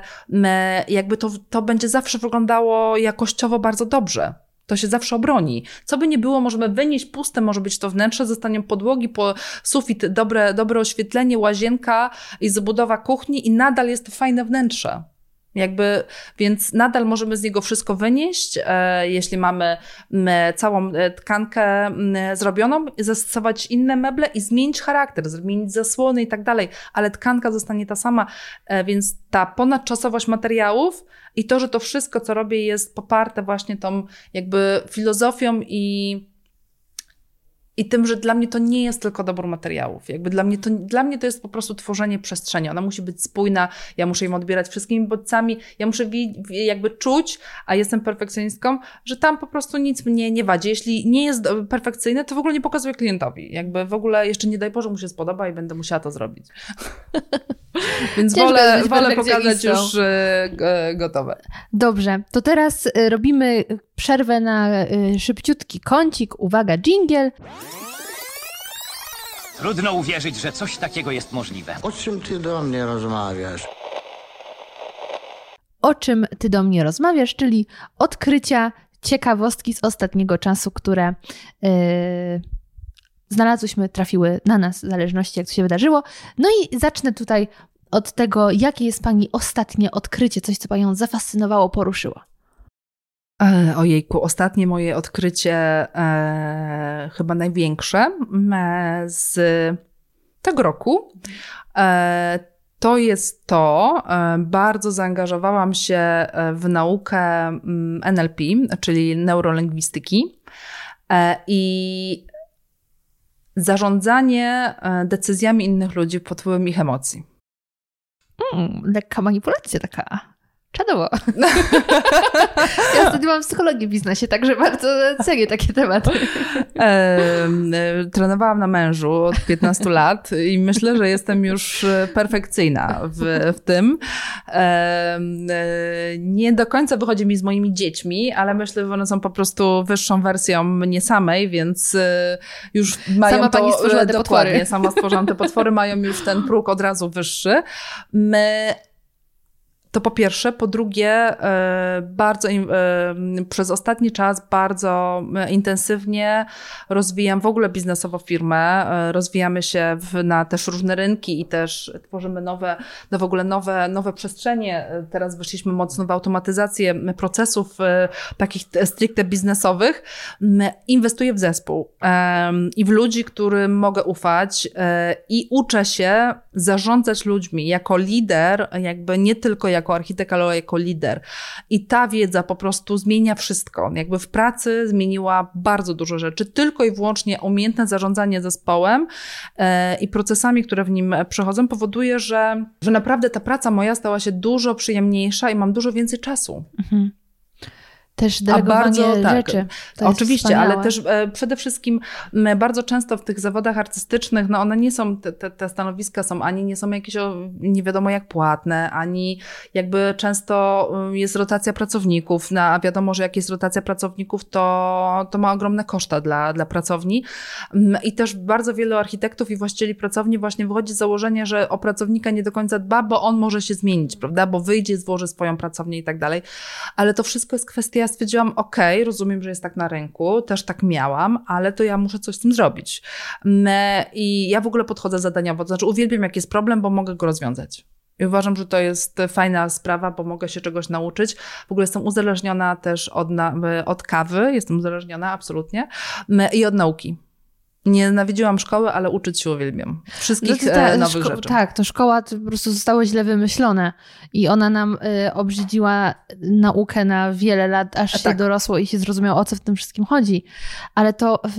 jakby to, to będzie zawsze wyglądało jakościowo bardzo dobrze. To się zawsze obroni. Co by nie było, możemy wynieść puste, może być to wnętrze, zostanie podłogi, po sufit, dobre, dobre oświetlenie, łazienka i zabudowa kuchni i nadal jest to fajne wnętrze. Jakby, więc nadal możemy z niego wszystko wynieść, e, jeśli mamy m, całą e, tkankę zrobioną, zastosować inne meble i zmienić charakter, zmienić zasłony i tak dalej, ale tkanka zostanie ta sama, e, więc ta ponadczasowość materiałów i to, że to wszystko, co robię, jest poparte właśnie tą jakby filozofią i i tym, że dla mnie to nie jest tylko dobór materiałów. Jakby dla mnie to, dla mnie to jest po prostu tworzenie przestrzeni. Ona musi być spójna, ja muszę ją odbierać wszystkimi bodźcami, ja muszę jakby czuć, a jestem perfekcjonistką, że tam po prostu nic mnie nie wadzi. Jeśli nie jest perfekcyjne, to w ogóle nie pokazuję klientowi. Jakby w ogóle jeszcze nie daj Boże mu się spodoba i będę musiała to zrobić. Więc wolę, wolę pokazać już y, gotowe. Dobrze, to teraz y, robimy przerwę na y, szybciutki kącik. Uwaga, jingle. Trudno uwierzyć, że coś takiego jest możliwe. O czym ty do mnie rozmawiasz? O czym ty do mnie rozmawiasz, czyli odkrycia, ciekawostki z ostatniego czasu, które yy, znalazłyśmy, trafiły na nas, w zależności jak to się wydarzyło. No i zacznę tutaj od tego, jakie jest Pani ostatnie odkrycie, coś, co Panią zafascynowało, poruszyło. E, ojejku, ostatnie moje odkrycie, e, chyba największe e, z tego roku. E, to jest to, e, bardzo zaangażowałam się w naukę mm, NLP, czyli neurolingwistyki. E, I zarządzanie decyzjami innych ludzi pod wpływem ich emocji. Mm, lekka manipulacja taka. Czadowo. ja studiowałam psychologię w biznesie, także bardzo cenię takie tematy. E, trenowałam na mężu od 15 lat i myślę, że jestem już perfekcyjna w, w tym. E, nie do końca wychodzi mi z moimi dziećmi, ale myślę, że one są po prostu wyższą wersją mnie samej, więc e, już mają Sama to... pani stworzyła te potwory. Sama stworzyłam te potwory, mają już ten próg od razu wyższy. My to po pierwsze. Po drugie, e, bardzo e, przez ostatni czas bardzo e, intensywnie rozwijam w ogóle biznesowo firmę. Rozwijamy się w, na też różne rynki i też tworzymy nowe, no w ogóle nowe, nowe przestrzenie. Teraz wyszliśmy mocno w automatyzację procesów takich stricte biznesowych. Inwestuję w zespół i w ludzi, którym mogę ufać i uczę się zarządzać ludźmi jako lider, jakby nie tylko jako jako architekt, ale jako lider. I ta wiedza po prostu zmienia wszystko. Jakby w pracy zmieniła bardzo dużo rzeczy. Tylko i wyłącznie umiejętne zarządzanie zespołem e, i procesami, które w nim przechodzą, powoduje, że, że naprawdę ta praca moja stała się dużo przyjemniejsza i mam dużo więcej czasu. Mhm też delegowanie bardzo, tak, rzeczy. oczywiście, ale też e, przede wszystkim bardzo często w tych zawodach artystycznych, no one nie są, te, te, te, stanowiska są ani nie są jakieś nie wiadomo jak płatne, ani jakby często jest rotacja pracowników, no, a wiadomo, że jak jest rotacja pracowników, to, to ma ogromne koszta dla, dla pracowni. I też bardzo wielu architektów i właścicieli pracowni właśnie wychodzi z założenia, że o pracownika nie do końca dba, bo on może się zmienić, prawda, bo wyjdzie, złoży swoją pracownię i tak dalej, ale to wszystko jest kwestia stwierdziłam, ok, rozumiem, że jest tak na rynku, też tak miałam, ale to ja muszę coś z tym zrobić. Mm, I ja w ogóle podchodzę zadaniowo, to znaczy uwielbiam, jak jest problem, bo mogę go rozwiązać. I uważam, że to jest fajna sprawa, bo mogę się czegoś nauczyć. W ogóle jestem uzależniona też od, od kawy, jestem uzależniona absolutnie mm, i od nauki. Nie nienawidziłam szkoły, ale uczyć się uwielbiam. Wszystkich no ta, nowych rzeczy. Tak, to szkoła to po prostu zostało źle wymyślone i ona nam y, obrzydziła naukę na wiele lat, aż A się tak. dorosło i się zrozumiało, o co w tym wszystkim chodzi. Ale to y,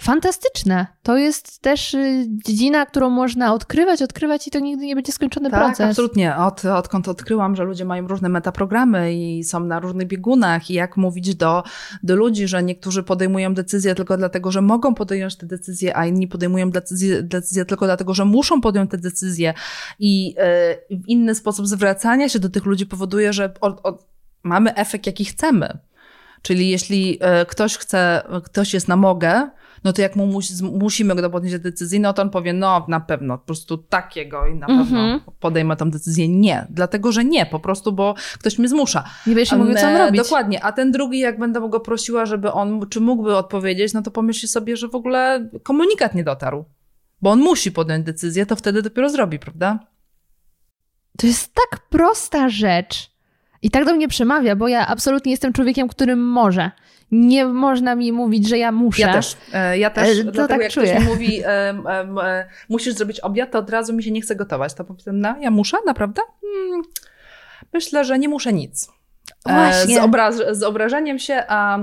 fantastyczne. To jest też y, dziedzina, którą można odkrywać, odkrywać i to nigdy nie będzie skończony tak, proces. absolutnie. Od, odkąd odkryłam, że ludzie mają różne metaprogramy i są na różnych biegunach i jak mówić do, do ludzi, że niektórzy podejmują decyzje tylko dlatego, że mogą podjąć te decyzje, a inni podejmują decyzje, decyzje tylko dlatego, że muszą podjąć te decyzje i w inny sposób zwracania się do tych ludzi powoduje, że mamy efekt, jaki chcemy. Czyli jeśli e, ktoś chce, ktoś jest na mogę, no to jak mu musi, musimy go podjąć decyzję, no to on powie, no na pewno, po prostu takiego i na Mhm. pewno podejmę tą decyzję. Nie, dlatego że nie, po prostu, bo ktoś mnie zmusza. Nie będziesz mówił, co E, robić. Dokładnie, a ten drugi, jak będę go prosiła, żeby on, czy mógłby odpowiedzieć, no to pomyśli sobie, że w ogóle komunikat nie dotarł. Bo on musi podjąć decyzję, to wtedy dopiero zrobi, prawda? To jest tak prosta rzecz i tak do mnie przemawia, bo ja absolutnie jestem człowiekiem, którym może. Nie można mi mówić, że ja muszę. Ja też. E, Ja też. E, to dlatego tak jak czuję. ktoś mi mówi, em, e, musisz zrobić obiad, to od razu mi się nie chce gotować. To powiem, no, ja muszę, naprawdę? Hmm, myślę, że nie muszę nic. Właśnie. Z, obraz, z obrażeniem się, a,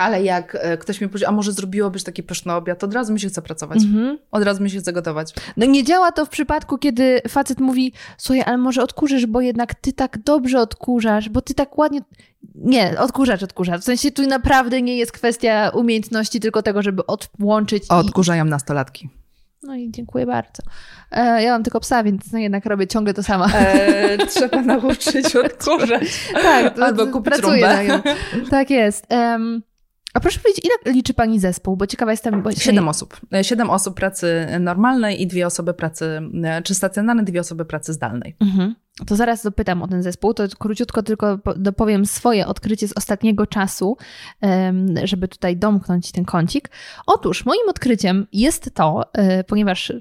ale jak e, ktoś mi powie, a może zrobiłobyś taki pyszny obiad, to od razu mi się chce pracować. Mhm. Od razu mi się chce gotować. No nie działa to w przypadku, kiedy facet mówi, słuchaj, ale może odkurzysz, bo jednak ty tak dobrze odkurzasz, bo ty tak ładnie... Nie, odkurzacz odkurza. W sensie tu naprawdę nie jest kwestia umiejętności, tylko tego, żeby odłączyć i... Odkurzają nastolatki. No i dziękuję bardzo. E, ja mam tylko psa, więc no jednak robię ciągle to samo. E, trzeba nauczyć odkurzać. tak, to, Albo kupić pracuję. Tak jest. Em, a proszę powiedzieć, ile liczy pani zespół? Bo ciekawa jestem... Bo Siedem osób. E, Siedem osób pracy normalnej i dwie osoby pracy, e, czy stacjonarnej, dwie osoby pracy zdalnej. Mhm. To zaraz dopytam o ten zespół. To króciutko tylko po- dopowiem swoje odkrycie z ostatniego czasu, żeby tutaj domknąć ten kącik. Otóż moim odkryciem jest to, e, ponieważ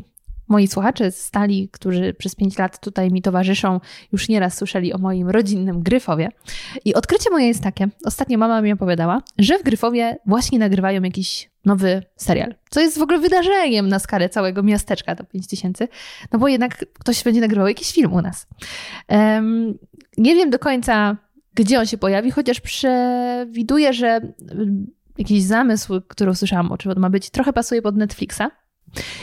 moi słuchacze stali, którzy przez pięć lat tutaj mi towarzyszą, już nieraz słyszeli o moim rodzinnym Gryfowie. I odkrycie moje jest takie, ostatnio mama mi opowiadała, że w Gryfowie właśnie nagrywają jakiś nowy serial, co jest w ogóle wydarzeniem na skalę całego miasteczka, to 5 tysięcy, no bo jednak ktoś będzie nagrywał jakiś film u nas. Em, nie wiem do końca, gdzie on się pojawi, chociaż przewiduję, że jakiś zamysł, który usłyszałam, o czym on ma być, trochę pasuje pod Netflixa.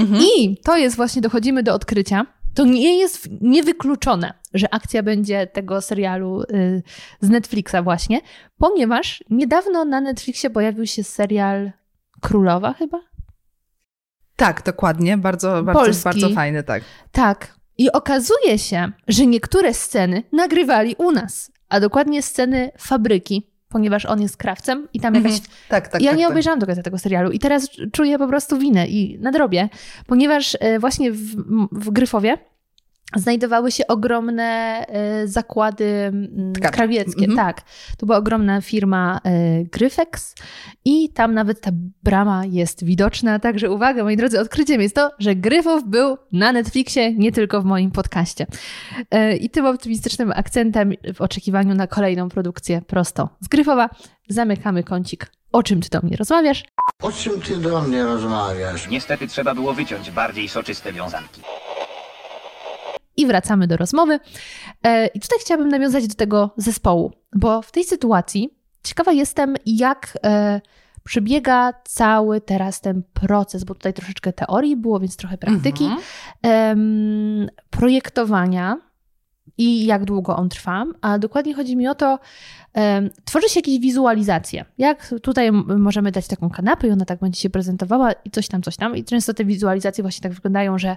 Mhm. I to jest właśnie, dochodzimy do odkrycia. To nie jest niewykluczone, że akcja będzie tego serialu y, z Netflixa właśnie, ponieważ niedawno na Netflixie pojawił się serial Królowa chyba? Tak, dokładnie. Bardzo, bardzo, Polski. bardzo fajny, tak. Tak. I okazuje się, że niektóre sceny nagrywali u nas, a dokładnie sceny fabryki, ponieważ on jest krawcem i tam jakaś Mhm. Tak, tak. ja tak, nie tak. obejrzałam do końca tego serialu i teraz czuję po prostu winę i nadrobię, ponieważ e, właśnie w, w Gryfowie znajdowały się ogromne e, zakłady mm, Tkaczy. krawieckie. Mhm. Tak, to była ogromna firma e, Gryfex i tam nawet ta brama jest widoczna. Także uwaga, moi drodzy, odkryciem jest to, że Gryfow był na Netflixie, nie tylko w moim podcaście. E, I tym optymistycznym akcentem w oczekiwaniu na kolejną produkcję prosto z Gryfowa zamykamy kącik. O czym ty do mnie rozmawiasz? O czym ty do mnie rozmawiasz? Niestety trzeba było wyciąć bardziej soczyste wiązanki. I wracamy do rozmowy. E, I tutaj chciałabym nawiązać do tego zespołu, bo w tej sytuacji ciekawa jestem, jak e, przebiega cały teraz ten proces, bo tutaj troszeczkę teorii było, więc trochę praktyki, Mhm. projektowania i jak długo on trwa, a dokładnie chodzi mi o to, tworzy się jakieś wizualizacje. Jak tutaj możemy dać taką kanapę i ona tak będzie się prezentowała i coś tam, coś tam. I często te wizualizacje właśnie tak wyglądają, że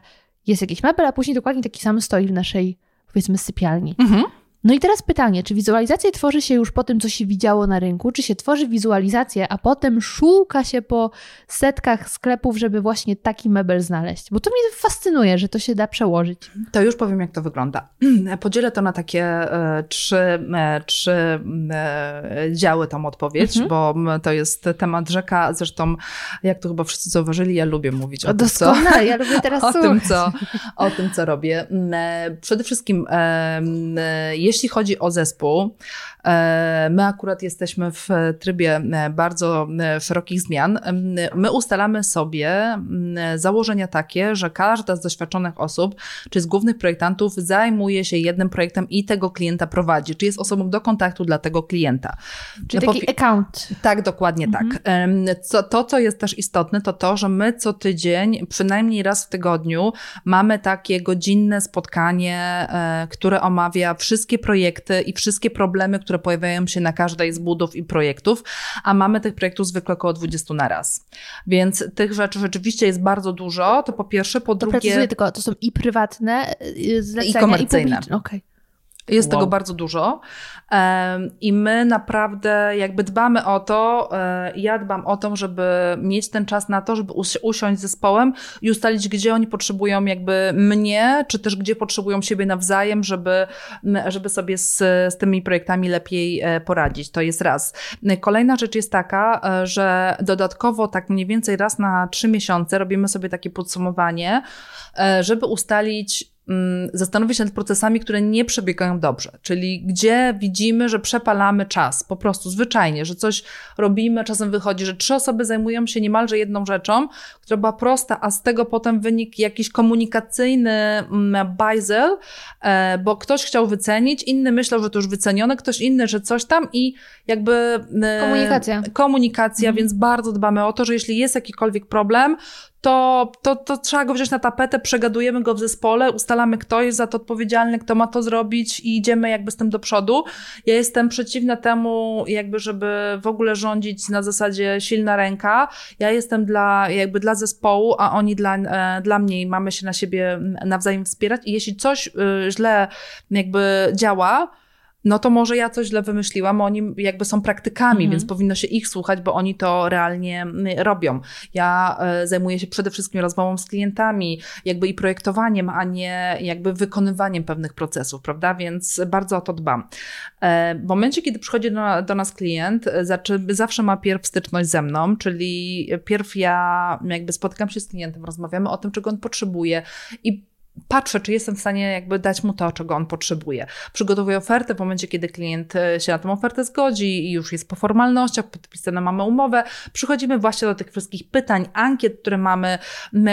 jest jakiś mebel, a później dokładnie taki sam stoi w naszej, powiedzmy, sypialni. Mhm. No i teraz pytanie, czy wizualizacje tworzy się już po tym, co się widziało na rynku, czy się tworzy wizualizację, a potem szuka się po setkach sklepów, żeby właśnie taki mebel znaleźć? Bo to mnie fascynuje, że to się da przełożyć. To już powiem, jak to wygląda. Podzielę to na takie e, trzy, e, trzy e, działy tą odpowiedź, Mhm. bo to jest temat rzeka. Zresztą, jak to chyba wszyscy zauważyli, ja lubię mówić o, O, tym, co, ja lubię teraz o, tym, co, o tym, co robię. E, Przede wszystkim, e, jeśli chodzi o zespół, my akurat jesteśmy w trybie e, bardzo e, szerokich zmian. My ustalamy sobie założenia takie, że każda z doświadczonych osób, czy z głównych projektantów, zajmuje się jednym projektem i tego klienta prowadzi, czy jest osobą do kontaktu dla tego klienta. Czyli taki account. tak, dokładnie Mhm. tak. Co, to, co jest też istotne, to to, że my co tydzień, przynajmniej raz w tygodniu, mamy takie godzinne spotkanie, e, które omawia wszystkie projekty i wszystkie problemy, które pojawiają się na każdej z budów i projektów, a mamy tych projektów zwykle około 20 na raz. Więc tych rzeczy rzeczywiście jest bardzo dużo, to po pierwsze, po drugie... precyzuję tylko, to są i prywatne y, zlecenia, i, komercyjne. publiczne. Okej. Jest Wow. tego bardzo dużo. I my naprawdę jakby dbamy o to, e, ja dbam o to, żeby mieć ten czas na to, żeby usi- usiąść z zespołem i ustalić, gdzie oni potrzebują jakby mnie, czy też gdzie potrzebują siebie nawzajem, żeby, żeby sobie z, z tymi projektami lepiej e, poradzić. To jest raz. Kolejna rzecz jest taka, e, że dodatkowo tak mniej więcej raz na trzy miesiące robimy sobie takie podsumowanie, żeby ustalić zastanowić się nad procesami, które nie przebiegają dobrze, czyli gdzie widzimy, że przepalamy czas, po prostu zwyczajnie, że coś robimy, czasem wychodzi, że trzy osoby zajmują się niemalże jedną rzeczą, która była prosta, a z tego potem wynik jakiś komunikacyjny mm, bajzel, e, bo ktoś chciał wycenić, inny myślał, że to już wycenione, ktoś inny, że coś tam i jakby... e, Komunikacja. Komunikacja, więc bardzo dbamy o to, że jeśli jest jakikolwiek problem, to, to, to trzeba go wziąć na tapetę, przegadujemy go w zespole, ustalamy, kto jest za to odpowiedzialny, kto ma to zrobić i idziemy jakby z tym do przodu. Ja jestem przeciwna temu, jakby, żeby w ogóle rządzić na zasadzie silna ręka. Ja jestem dla, jakby dla zespołu, a oni dla, e, dla mnie i mamy się na siebie nawzajem wspierać. I jeśli coś y, źle jakby działa, no to może ja coś źle wymyśliłam, oni jakby są praktykami, Mhm. więc powinno się ich słuchać, bo oni to realnie mm, robią. Ja e, zajmuję się przede wszystkim rozmową z klientami, jakby i projektowaniem, a nie jakby wykonywaniem pewnych procesów, prawda? Więc bardzo o to dbam. E, W momencie, kiedy przychodzi do, do nas klient, e, zawsze ma pierw styczność ze mną, czyli pierw ja jakby spotykam się z klientem, rozmawiamy o tym, czego on potrzebuje i patrzę, czy jestem w stanie jakby dać mu to, czego on potrzebuje. Przygotowuję ofertę w momencie, kiedy klient e, się na tę ofertę zgodzi i już jest po formalnościach, podpisane mamy umowę. Przychodzimy właśnie do tych wszystkich pytań, ankiet, które mamy,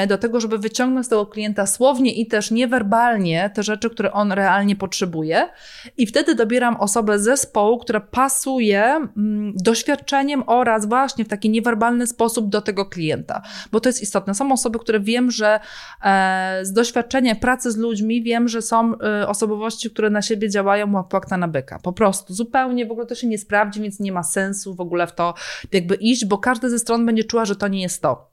do tego, żeby wyciągnąć z tego klienta słownie i też niewerbalnie te rzeczy, które on realnie potrzebuje. I wtedy dobieram osobę zespołu, która pasuje mm, doświadczeniem oraz właśnie w taki niewerbalny sposób do tego klienta. Bo to jest istotne. Są osoby, które wiem, że e, z doświadczenia pracy z ludźmi wiem, że są e, osobowości, które na siebie działają jak na byka. Po prostu. Zupełnie w ogóle to się nie sprawdzi, więc nie ma sensu w ogóle w to jakby iść, bo każda ze stron będzie czuła, że to nie jest to.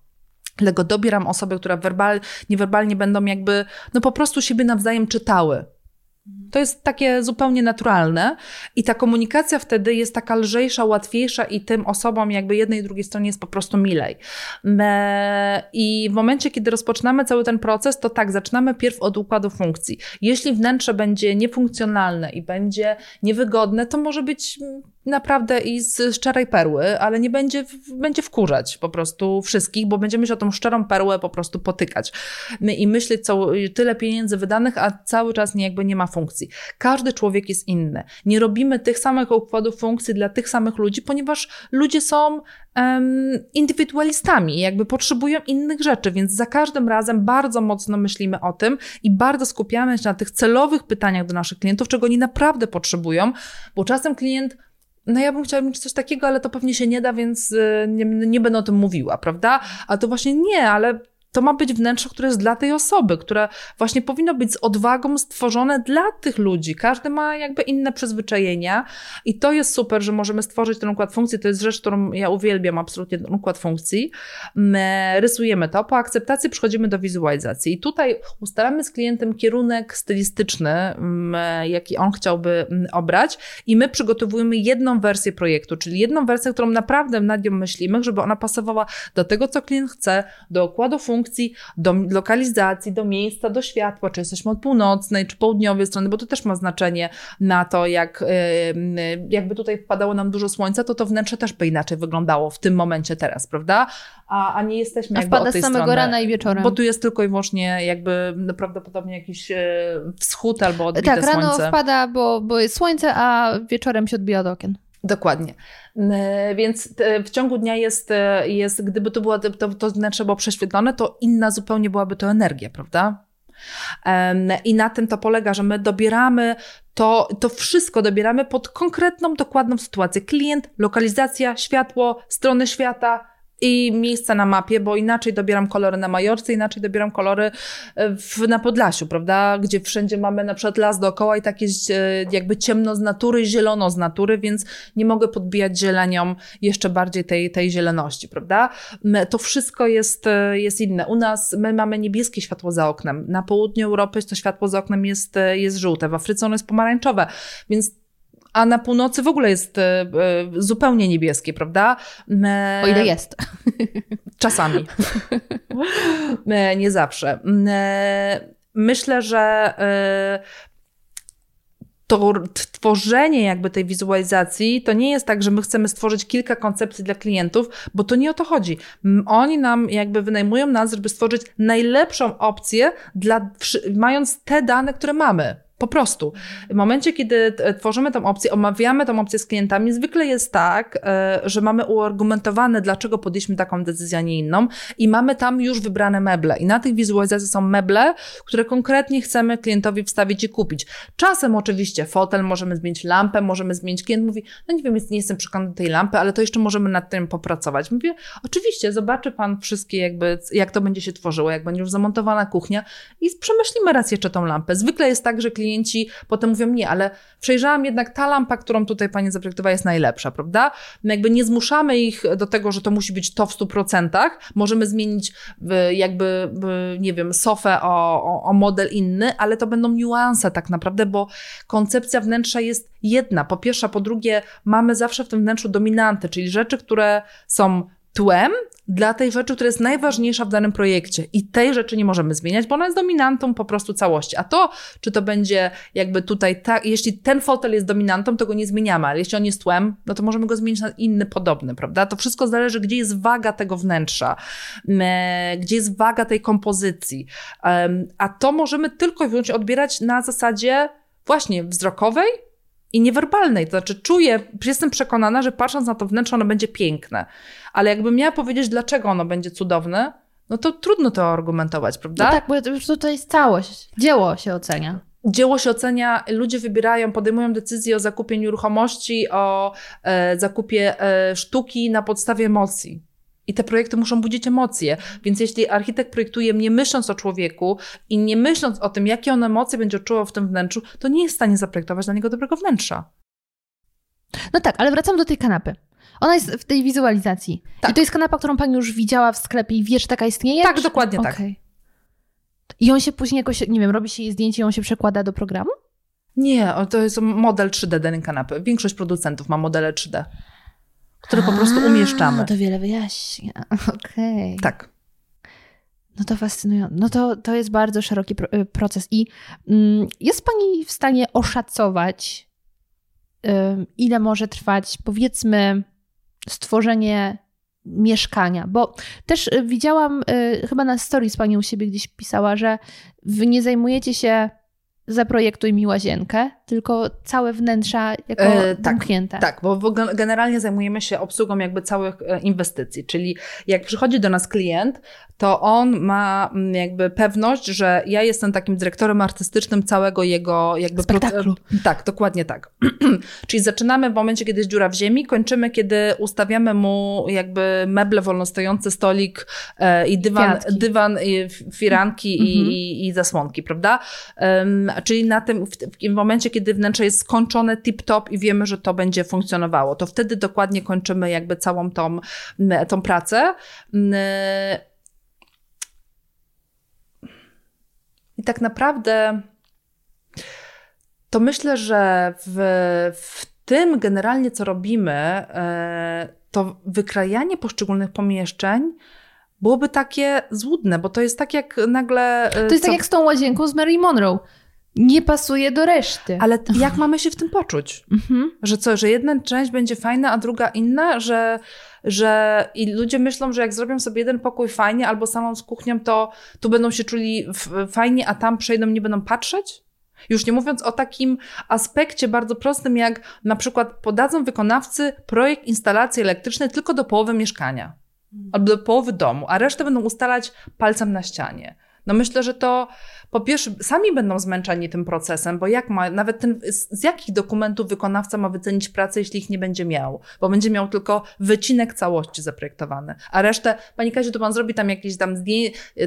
Dlatego dobieram osoby, które werbal, niewerbalnie będą jakby, no po prostu siebie nawzajem czytały. To jest takie zupełnie naturalne i ta komunikacja wtedy jest taka lżejsza, łatwiejsza i tym osobom jakby jednej i drugiej stronie jest po prostu milej. I w momencie, kiedy rozpoczynamy cały ten proces, to tak, zaczynamy pierw od układu funkcji. Jeśli wnętrze będzie niefunkcjonalne i będzie niewygodne, to może być mm, naprawdę i z szczerej perły, ale nie będzie, będzie wkurzać po prostu wszystkich, bo będziemy się o tą szczerą perłę po prostu potykać My- i myśleć, co tyle pieniędzy wydanych, a cały czas nie, jakby nie ma funkcji. Każdy człowiek jest inny. Nie robimy tych samych układów funkcji dla tych samych ludzi, ponieważ ludzie są em, indywidualistami, jakby potrzebują innych rzeczy, więc za każdym razem bardzo mocno myślimy o tym i bardzo skupiamy się na tych celowych pytaniach do naszych klientów, czego oni naprawdę potrzebują, bo czasem klient no ja bym chciała mieć coś takiego, ale to pewnie się nie da, więc y, nie, nie będę o tym mówiła, prawda? A to właśnie nie, ale to ma być wnętrze, które jest dla tej osoby, które właśnie powinno być z odwagą stworzone dla tych ludzi. Każdy ma jakby inne przyzwyczajenia i to jest super, że możemy stworzyć ten układ funkcji. To jest rzecz, którą ja uwielbiam absolutnie, ten układ funkcji. My rysujemy to, po akceptacji przechodzimy do wizualizacji i tutaj ustalamy z klientem kierunek stylistyczny, mm, jaki on chciałby mm, obrać i my przygotowujemy jedną wersję projektu, czyli jedną wersję, którą naprawdę nad nią myślimy, żeby ona pasowała do tego, co klient chce, do układu funkcji, do lokalizacji, do miejsca, do światła, czy jesteśmy od północnej, czy południowej strony, bo to też ma znaczenie na to, jak y, y, jakby tutaj wpadało nam dużo słońca, to to wnętrze też by inaczej wyglądało w tym momencie teraz, prawda? A, a nie jesteśmy A jakby wpada od tej samego strony, rana i wieczorem. Bo tu jest tylko i wyłącznie jakby no, prawdopodobnie jakiś e, wschód albo odbite Tak, rano słońce. wpada, bo, bo jest słońce, a wieczorem się odbija od okien. Dokładnie. Więc e, w ciągu dnia jest, e, jest gdyby to było to, to wnętrze było prześwietlone, to inna zupełnie byłaby to energia, prawda? I na tym to polega, że my dobieramy to, to wszystko dobieramy pod konkretną, dokładną sytuację. Klient, lokalizacja, światło, strony świata i miejsca na mapie, bo inaczej dobieram kolory na Majorce, inaczej dobieram kolory e, w, na Podlasiu, prawda? Gdzie wszędzie mamy na przykład las dookoła i tak jest e, jakby ciemno z natury, zielono z natury, więc nie mogę podbijać zielenią jeszcze bardziej tej, tej zieloności, prawda? To wszystko jest, e, jest inne. U nas my mamy niebieskie światło za oknem. Na południu Europy to światło za oknem jest, jest żółte, w Afryce ono jest pomarańczowe, więc a na północy w ogóle jest e, e, zupełnie niebieskie, prawda? O ile jest. Czasami. Nie zawsze. Myślę, że to tworzenie jakby tej wizualizacji to nie jest tak, że my chcemy stworzyć kilka koncepcji dla klientów, bo to nie o to chodzi. Oni nam jakby wynajmują nas, żeby stworzyć najlepszą opcję dla, mając te dane, które mamy. Po prostu. W momencie, kiedy tworzymy tą opcję, omawiamy tą opcję z klientami, zwykle jest tak, e, że mamy uargumentowane, dlaczego podjęliśmy taką decyzję, a nie inną i mamy tam już wybrane meble. I na tych wizualizacjach są meble, które konkretnie chcemy klientowi wstawić i kupić. Czasem oczywiście fotel, możemy zmienić lampę, możemy zmienić. Klient mówi, no nie wiem, nie jestem przekonany do tej lampy, ale to jeszcze możemy nad tym popracować. Mówię, oczywiście, zobaczy Pan wszystkie jakby, jak to będzie się tworzyło, jak będzie już zamontowana kuchnia i przemyślimy raz jeszcze tą lampę. Zwykle jest tak, że klient klienci potem mówią, nie, ale przejrzałam jednak ta lampa, którą tutaj pani zaprojektowała jest najlepsza, prawda? My jakby nie zmuszamy ich do tego, że to musi być to w 100%. Możemy zmienić jakby, nie wiem, sofę o, o, o model inny, ale to będą niuanse tak naprawdę, bo koncepcja wnętrza jest jedna. Po pierwsze, po drugie, mamy zawsze w tym wnętrzu dominanty, czyli rzeczy, które są tłem dla tej rzeczy, która jest najważniejsza w danym projekcie. I tej rzeczy nie możemy zmieniać, bo ona jest dominantą po prostu całości. A to, czy to będzie jakby tutaj tak, jeśli ten fotel jest dominantą, to go nie zmieniamy, ale jeśli on jest tłem, no to możemy go zmienić na inny podobny, prawda? To wszystko zależy, gdzie jest waga tego wnętrza, gdzie jest waga tej kompozycji. A to możemy tylko i wyłącznie odbierać na zasadzie właśnie wzrokowej, i niewerbalnej. To znaczy, czuję, jestem przekonana, że patrząc na to wnętrze, ono będzie piękne. Ale jakbym miała powiedzieć, dlaczego ono będzie cudowne, no to trudno to argumentować, prawda? No tak, bo już to jest całość. Dzieło się ocenia. Dzieło się ocenia, ludzie wybierają, podejmują decyzje o zakupie nieruchomości, o e, zakupie e, sztuki na podstawie emocji. I te projekty muszą budzić emocje. Więc jeśli architekt projektuje nie myśląc o człowieku i nie myśląc o tym, jakie on emocje będzie odczuwał w tym wnętrzu, to nie jest w stanie zaprojektować dla niego dobrego wnętrza. No tak, ale wracam do tej kanapy. Ona jest w tej wizualizacji. Tak. I to jest kanapa, którą pani już widziała w sklepie i wiesz, że taka istnieje? Tak, dokładnie okay. tak. I on się później jakoś, nie wiem, robi się jej zdjęcie i on się przekłada do programu? Nie, to jest model 3D danej kanapy. Większość producentów ma modele 3D które po prostu umieszczamy. To wiele wyjaśnia. Okej. Okay. Tak. No to fascynujące. No to, to jest bardzo szeroki y, proces. I mm, jest Pani w stanie oszacować, ile może trwać, powiedzmy, stworzenie mieszkania? Bo też y, widziałam, y, chyba na stories Pani u siebie gdzieś pisała, że Wy nie zajmujecie się zaprojektuj mi łazienkę, tylko całe wnętrza jako e, tak, zamknięte. Tak, bo generalnie zajmujemy się obsługą jakby całych e, inwestycji, czyli jak przychodzi do nas klient, to on ma mm, jakby pewność, że ja jestem takim dyrektorem artystycznym całego jego jakby spektaklu. Tak, dokładnie tak. czyli zaczynamy w momencie, kiedy jest dziura w ziemi, kończymy, kiedy ustawiamy mu jakby meble wolnostojące, stolik e, i dywan, dywan i firanki mhm. i, i, zasłonki, prawda? Um, czyli na tym, w, w momencie, kiedy wnętrze jest skończone tip-top i wiemy, że to będzie funkcjonowało, to wtedy dokładnie kończymy jakby całą tą, tą pracę. I tak naprawdę to myślę, że w, w tym generalnie, co robimy, e, to wykrajanie poszczególnych pomieszczeń byłoby takie złudne, bo to jest tak jak nagle. E, to jest co... tak jak z tą łazienką z Mary Monroe nie pasuje do reszty. Ale jak mamy się w tym poczuć? Mhm. Że co, że jedna część będzie fajna, a druga inna, że, że i ludzie myślą, że jak zrobią sobie jeden pokój fajnie albo salon z kuchnią, to tu będą się czuli fajnie, a tam przejdą, nie będą patrzeć? Już nie mówiąc o takim aspekcie bardzo prostym, jak na przykład podadzą wykonawcy projekt instalacji elektrycznej tylko do połowy mieszkania albo do połowy domu, a resztę będą ustalać palcem na ścianie No myślę, że to po pierwsze sami będą zmęczeni tym procesem, bo jak ma, nawet ten, z, jakich dokumentów wykonawca ma wycenić pracę, jeśli ich nie będzie miał? Bo będzie miał tylko wycinek całości zaprojektowany, a resztę, Pani Kaziu, to Pan zrobi tam jakieś tam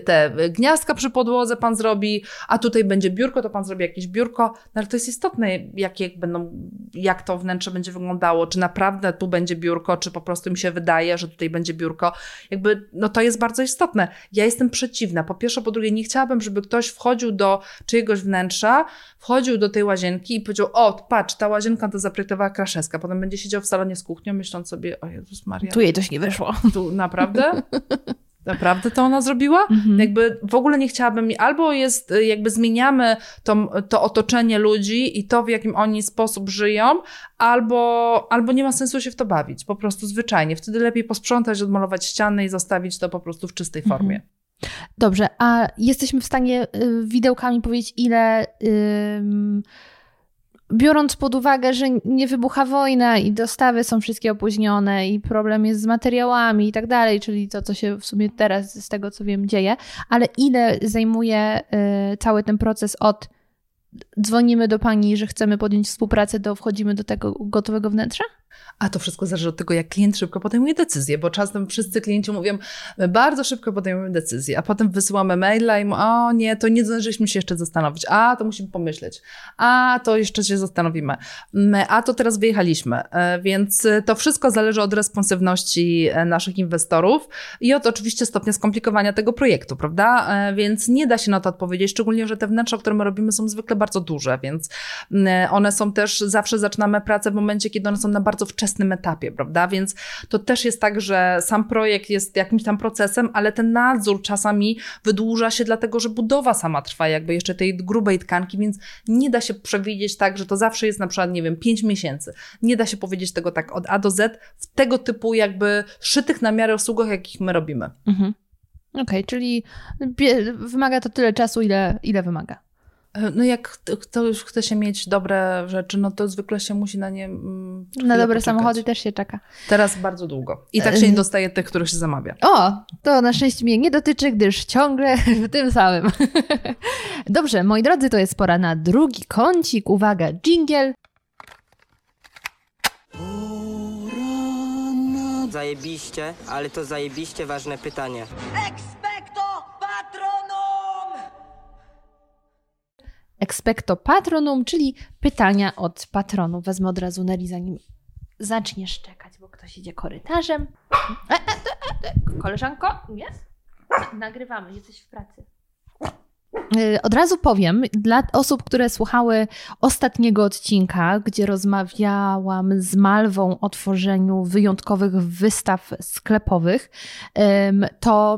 te gniazdka przy podłodze Pan zrobi, a tutaj będzie biurko, to Pan zrobi jakieś biurko, no ale to jest istotne, jakie będą, jak to wnętrze będzie wyglądało, czy naprawdę tu będzie biurko, czy po prostu mi się wydaje, że tutaj będzie biurko. Jakby, no to jest bardzo istotne. Ja jestem przeciwna. Po pierwsze, po drugie, nie chciałabym, żeby ktoś wchodził do czyjegoś wnętrza, wchodził do tej łazienki i powiedział, o, patrz, ta łazienka to zaprojektowała Kraszewska. Potem będzie siedział w salonie z kuchnią, myśląc sobie, o Jezus Maria. Tu jej coś nie wyszło. Tu naprawdę? Naprawdę to ona zrobiła? Mhm. Jakby w ogóle nie chciałabym, albo jest, jakby zmieniamy to, to otoczenie ludzi i to, w jakim oni sposób żyją, albo, albo nie ma sensu się w to bawić, po prostu zwyczajnie. Wtedy lepiej posprzątać, odmalować ściany i zostawić to po prostu w czystej formie. Mhm. Dobrze, a jesteśmy w stanie y, widełkami powiedzieć, ile. Biorąc pod uwagę, że nie wybucha wojna i dostawy są wszystkie opóźnione i problem jest z materiałami i tak dalej, czyli to, co się w sumie teraz z tego, co wiem, dzieje, ale ile zajmuje y, cały ten proces od dzwonimy do pani, że chcemy podjąć współpracę, do wchodzimy do tego gotowego wnętrza? A to wszystko zależy od tego, jak klient szybko podejmuje decyzję, bo czasem wszyscy klienci mówią, bardzo szybko podejmujemy decyzję, a potem wysyłamy maila i mówią, o nie, to nie zdążyliśmy się jeszcze zastanowić, a to musimy pomyśleć, a to jeszcze się zastanowimy, a to teraz wyjechaliśmy, e, więc to wszystko zależy od responsywności e, naszych inwestorów i od oczywiście stopnia skomplikowania tego projektu, prawda? E, więc nie da się na to odpowiedzieć, szczególnie, że te wnętrza, które my robimy są zwykle bardzo duże, więc one są też, zawsze zaczynamy pracę w momencie, kiedy one są na bardzo wczesnym etapie, prawda? Więc to też jest tak, że sam projekt jest jakimś tam procesem, ale ten nadzór czasami wydłuża się, dlatego że budowa sama trwa jakby jeszcze tej grubej tkanki, więc nie da się przewidzieć tak, że to zawsze jest na przykład, nie wiem, 5 miesięcy. Nie da się powiedzieć tego tak od A do Z w tego typu jakby szytych na miarę usługach, jakich my robimy. Mhm. Okej, okay, czyli wymaga to tyle czasu, ile, ile wymaga. No jak ktoś chce się mieć dobre rzeczy, no to zwykle się musi na nie mm, Na dobre poczekać. samochody też się czeka. Teraz bardzo długo. I tak się nie dostaje tych, których się zamawia. O, to na szczęście mnie nie dotyczy, gdyż ciągle w tym samym. Dobrze, moi drodzy, to jest pora na drugi kącik. Uwaga, jingle. Zajebiście, ale to zajebiście ważne pytanie. Expecto patronum, czyli pytania od patronu. Wezmę od razu Neri, zanim zaczniesz czekać, bo ktoś idzie korytarzem. E, e, e, koleżanko, nie? Nagrywamy, jesteś w pracy. Od razu powiem, dla osób, które słuchały ostatniego odcinka, gdzie rozmawiałam z Malwą o tworzeniu wyjątkowych wystaw sklepowych, to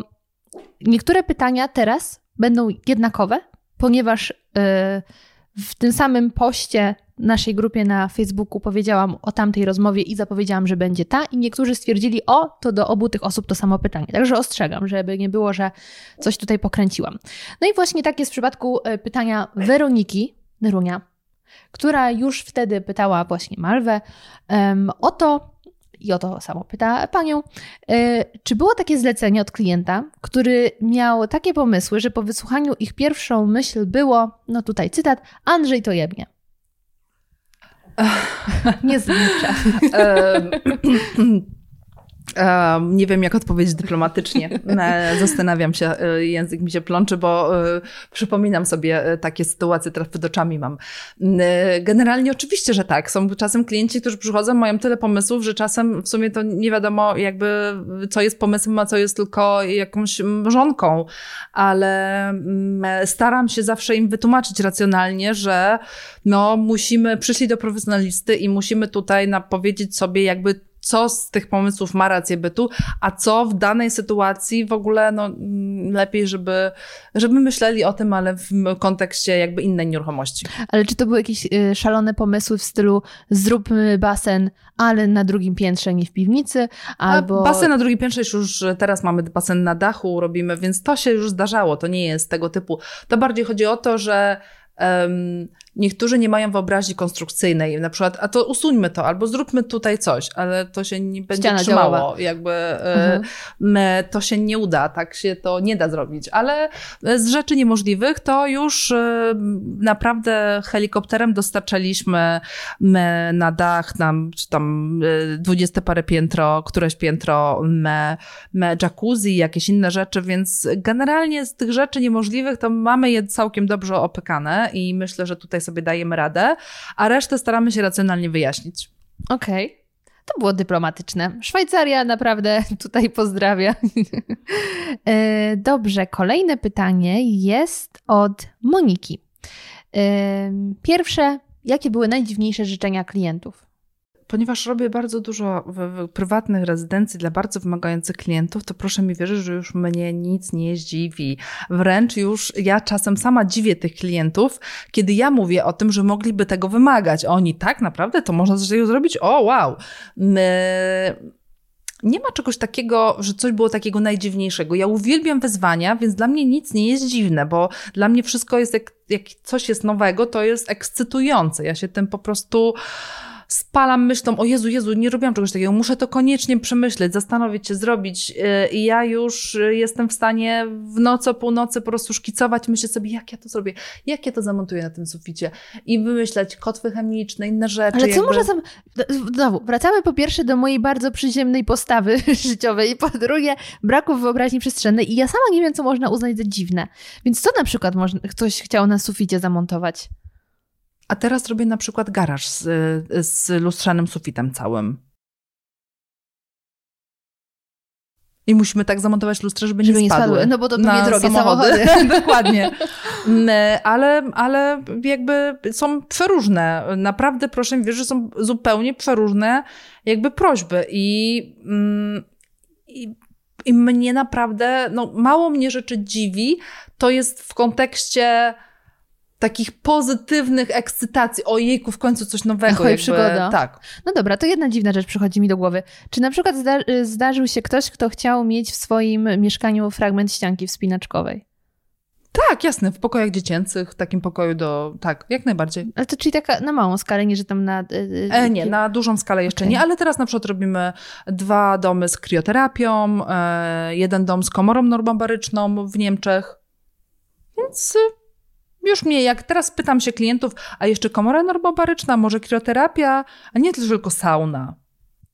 niektóre pytania teraz będą jednakowe, ponieważ y, w tym samym poście naszej grupie na Facebooku powiedziałam o tamtej rozmowie i zapowiedziałam, że będzie ta, i niektórzy stwierdzili, o, to do obu tych osób to samo pytanie. Także ostrzegam, żeby nie było, że coś tutaj pokręciłam. No i właśnie tak jest w przypadku y, pytania Weroniki Nerunia, która już wtedy pytała właśnie Malwę um, o to, i o to samo pyta panią, e, czy było takie zlecenie od klienta, który miał takie pomysły, że po wysłuchaniu ich pierwszą myśl było, no tutaj cytat, Andrzej to jebnie. Nie zlicza. nie wiem, jak odpowiedzieć dyplomatycznie. E, zastanawiam się, e, język mi się plączy, bo e, przypominam sobie takie sytuacje, teraz przed oczami mam. Generalnie oczywiście, że tak. Są czasem klienci, którzy przychodzą, mają tyle pomysłów, że czasem w sumie to nie wiadomo jakby, co jest pomysłem, a co jest tylko jakąś mrzonką, ale mm, staram się zawsze im wytłumaczyć racjonalnie, że no musimy, przyszli do profesjonalisty i musimy tutaj powiedzieć sobie jakby co z tych pomysłów ma rację bytu, a co w danej sytuacji w ogóle no, mm, lepiej, żeby, żeby myśleli o tym, ale w kontekście jakby innej nieruchomości. Ale czy to były jakieś y, szalone pomysły w stylu zróbmy basen, ale na drugim piętrze, nie w piwnicy, albo... A basen na drugim piętrze już teraz mamy basen na dachu, robimy, więc to się już zdarzało, to nie jest tego typu. To bardziej chodzi o to, że um, niektórzy nie mają wyobraźni konstrukcyjnej, na przykład, a to usuńmy to, albo zróbmy tutaj coś, ale to się nie będzie Ściana trzymało, jakby Mhm. e, to się nie uda, tak się to nie da zrobić, ale z rzeczy niemożliwych to już e, naprawdę helikopterem dostarczaliśmy na dach, nam, czy tam e, dwudzieste parę piętro, któreś piętro, me, me jacuzzi, jakieś inne rzeczy, więc generalnie z tych rzeczy niemożliwych to mamy je całkiem dobrze opykane i myślę, że tutaj sobie dajemy radę, a resztę staramy się racjonalnie wyjaśnić. Okej. To było dyplomatyczne. Szwajcaria naprawdę tutaj pozdrawia. E, Dobrze, kolejne pytanie jest od Moniki. E, Pierwsze, jakie były najdziwniejsze życzenia klientów? Ponieważ robię bardzo dużo w, w prywatnych rezydencji dla bardzo wymagających klientów, to proszę mi wierzyć, że już mnie nic nie zdziwi. Wręcz już ja czasem sama dziwię tych klientów, kiedy ja mówię o tym, że mogliby tego wymagać. Oni tak naprawdę to można coś takiego zrobić? O, wow. My... Nie ma czegoś takiego, że coś było takiego najdziwniejszego. Ja uwielbiam wyzwania, więc dla mnie nic nie jest dziwne, bo dla mnie wszystko jest, jak, jak coś jest nowego, to jest ekscytujące. Ja się tym po prostu spalam myślą, o Jezu, Jezu, nie robiłam czegoś takiego, muszę to koniecznie przemyśleć, zastanowić się, zrobić yy, i ja już yy, jestem w stanie w nocy o północy po prostu szkicować, myśleć sobie, jak ja to zrobię, jak ja to zamontuję na tym suficie i wymyślać kotwy chemiczne, inne rzeczy. Ale co jakby... może sam... Znowu, wracamy po pierwsze do mojej bardzo przyziemnej postawy życiowej i po drugie braku wyobraźni przestrzennej i ja sama nie wiem, co można uznać za dziwne. Więc co na przykład ktoś chciał na suficie zamontować? A teraz robię na przykład garaż z, z lustrzanym sufitem całym. I musimy tak zamontować lustrze, żeby, Żeby nie nie spadły. spadły. No bo to pewnie drogie samochody. Dokładnie. Mm, Ale, ale jakby są przeróżne. Naprawdę proszę mi wierzyć, że są zupełnie przeróżne jakby prośby. I, mm, i, i mnie naprawdę, no mało mnie rzeczy dziwi, to jest w kontekście takich pozytywnych ekscytacji. Ojejku, w końcu coś nowego. Oj, jakby, przygoda. Tak. No dobra, to jedna dziwna rzecz przychodzi mi do głowy. Czy na przykład zda zdarzył się ktoś, kto chciał mieć w swoim mieszkaniu fragment ścianki wspinaczkowej? Tak, jasne, w pokojach dziecięcych, w takim pokoju do... Tak, jak najbardziej. Ale to czyli taka na małą skalę, nie że tam na... y, E, nie, na dużą skalę jeszcze Okej. nie, ale teraz na przykład robimy dwa domy z krioterapią, e, jeden dom z komorą normobaryczną w Niemczech. Więc y, już mnie, jak teraz pytam się klientów, a jeszcze komora normobaryczna, może krioterapia, a nie tylko sauna.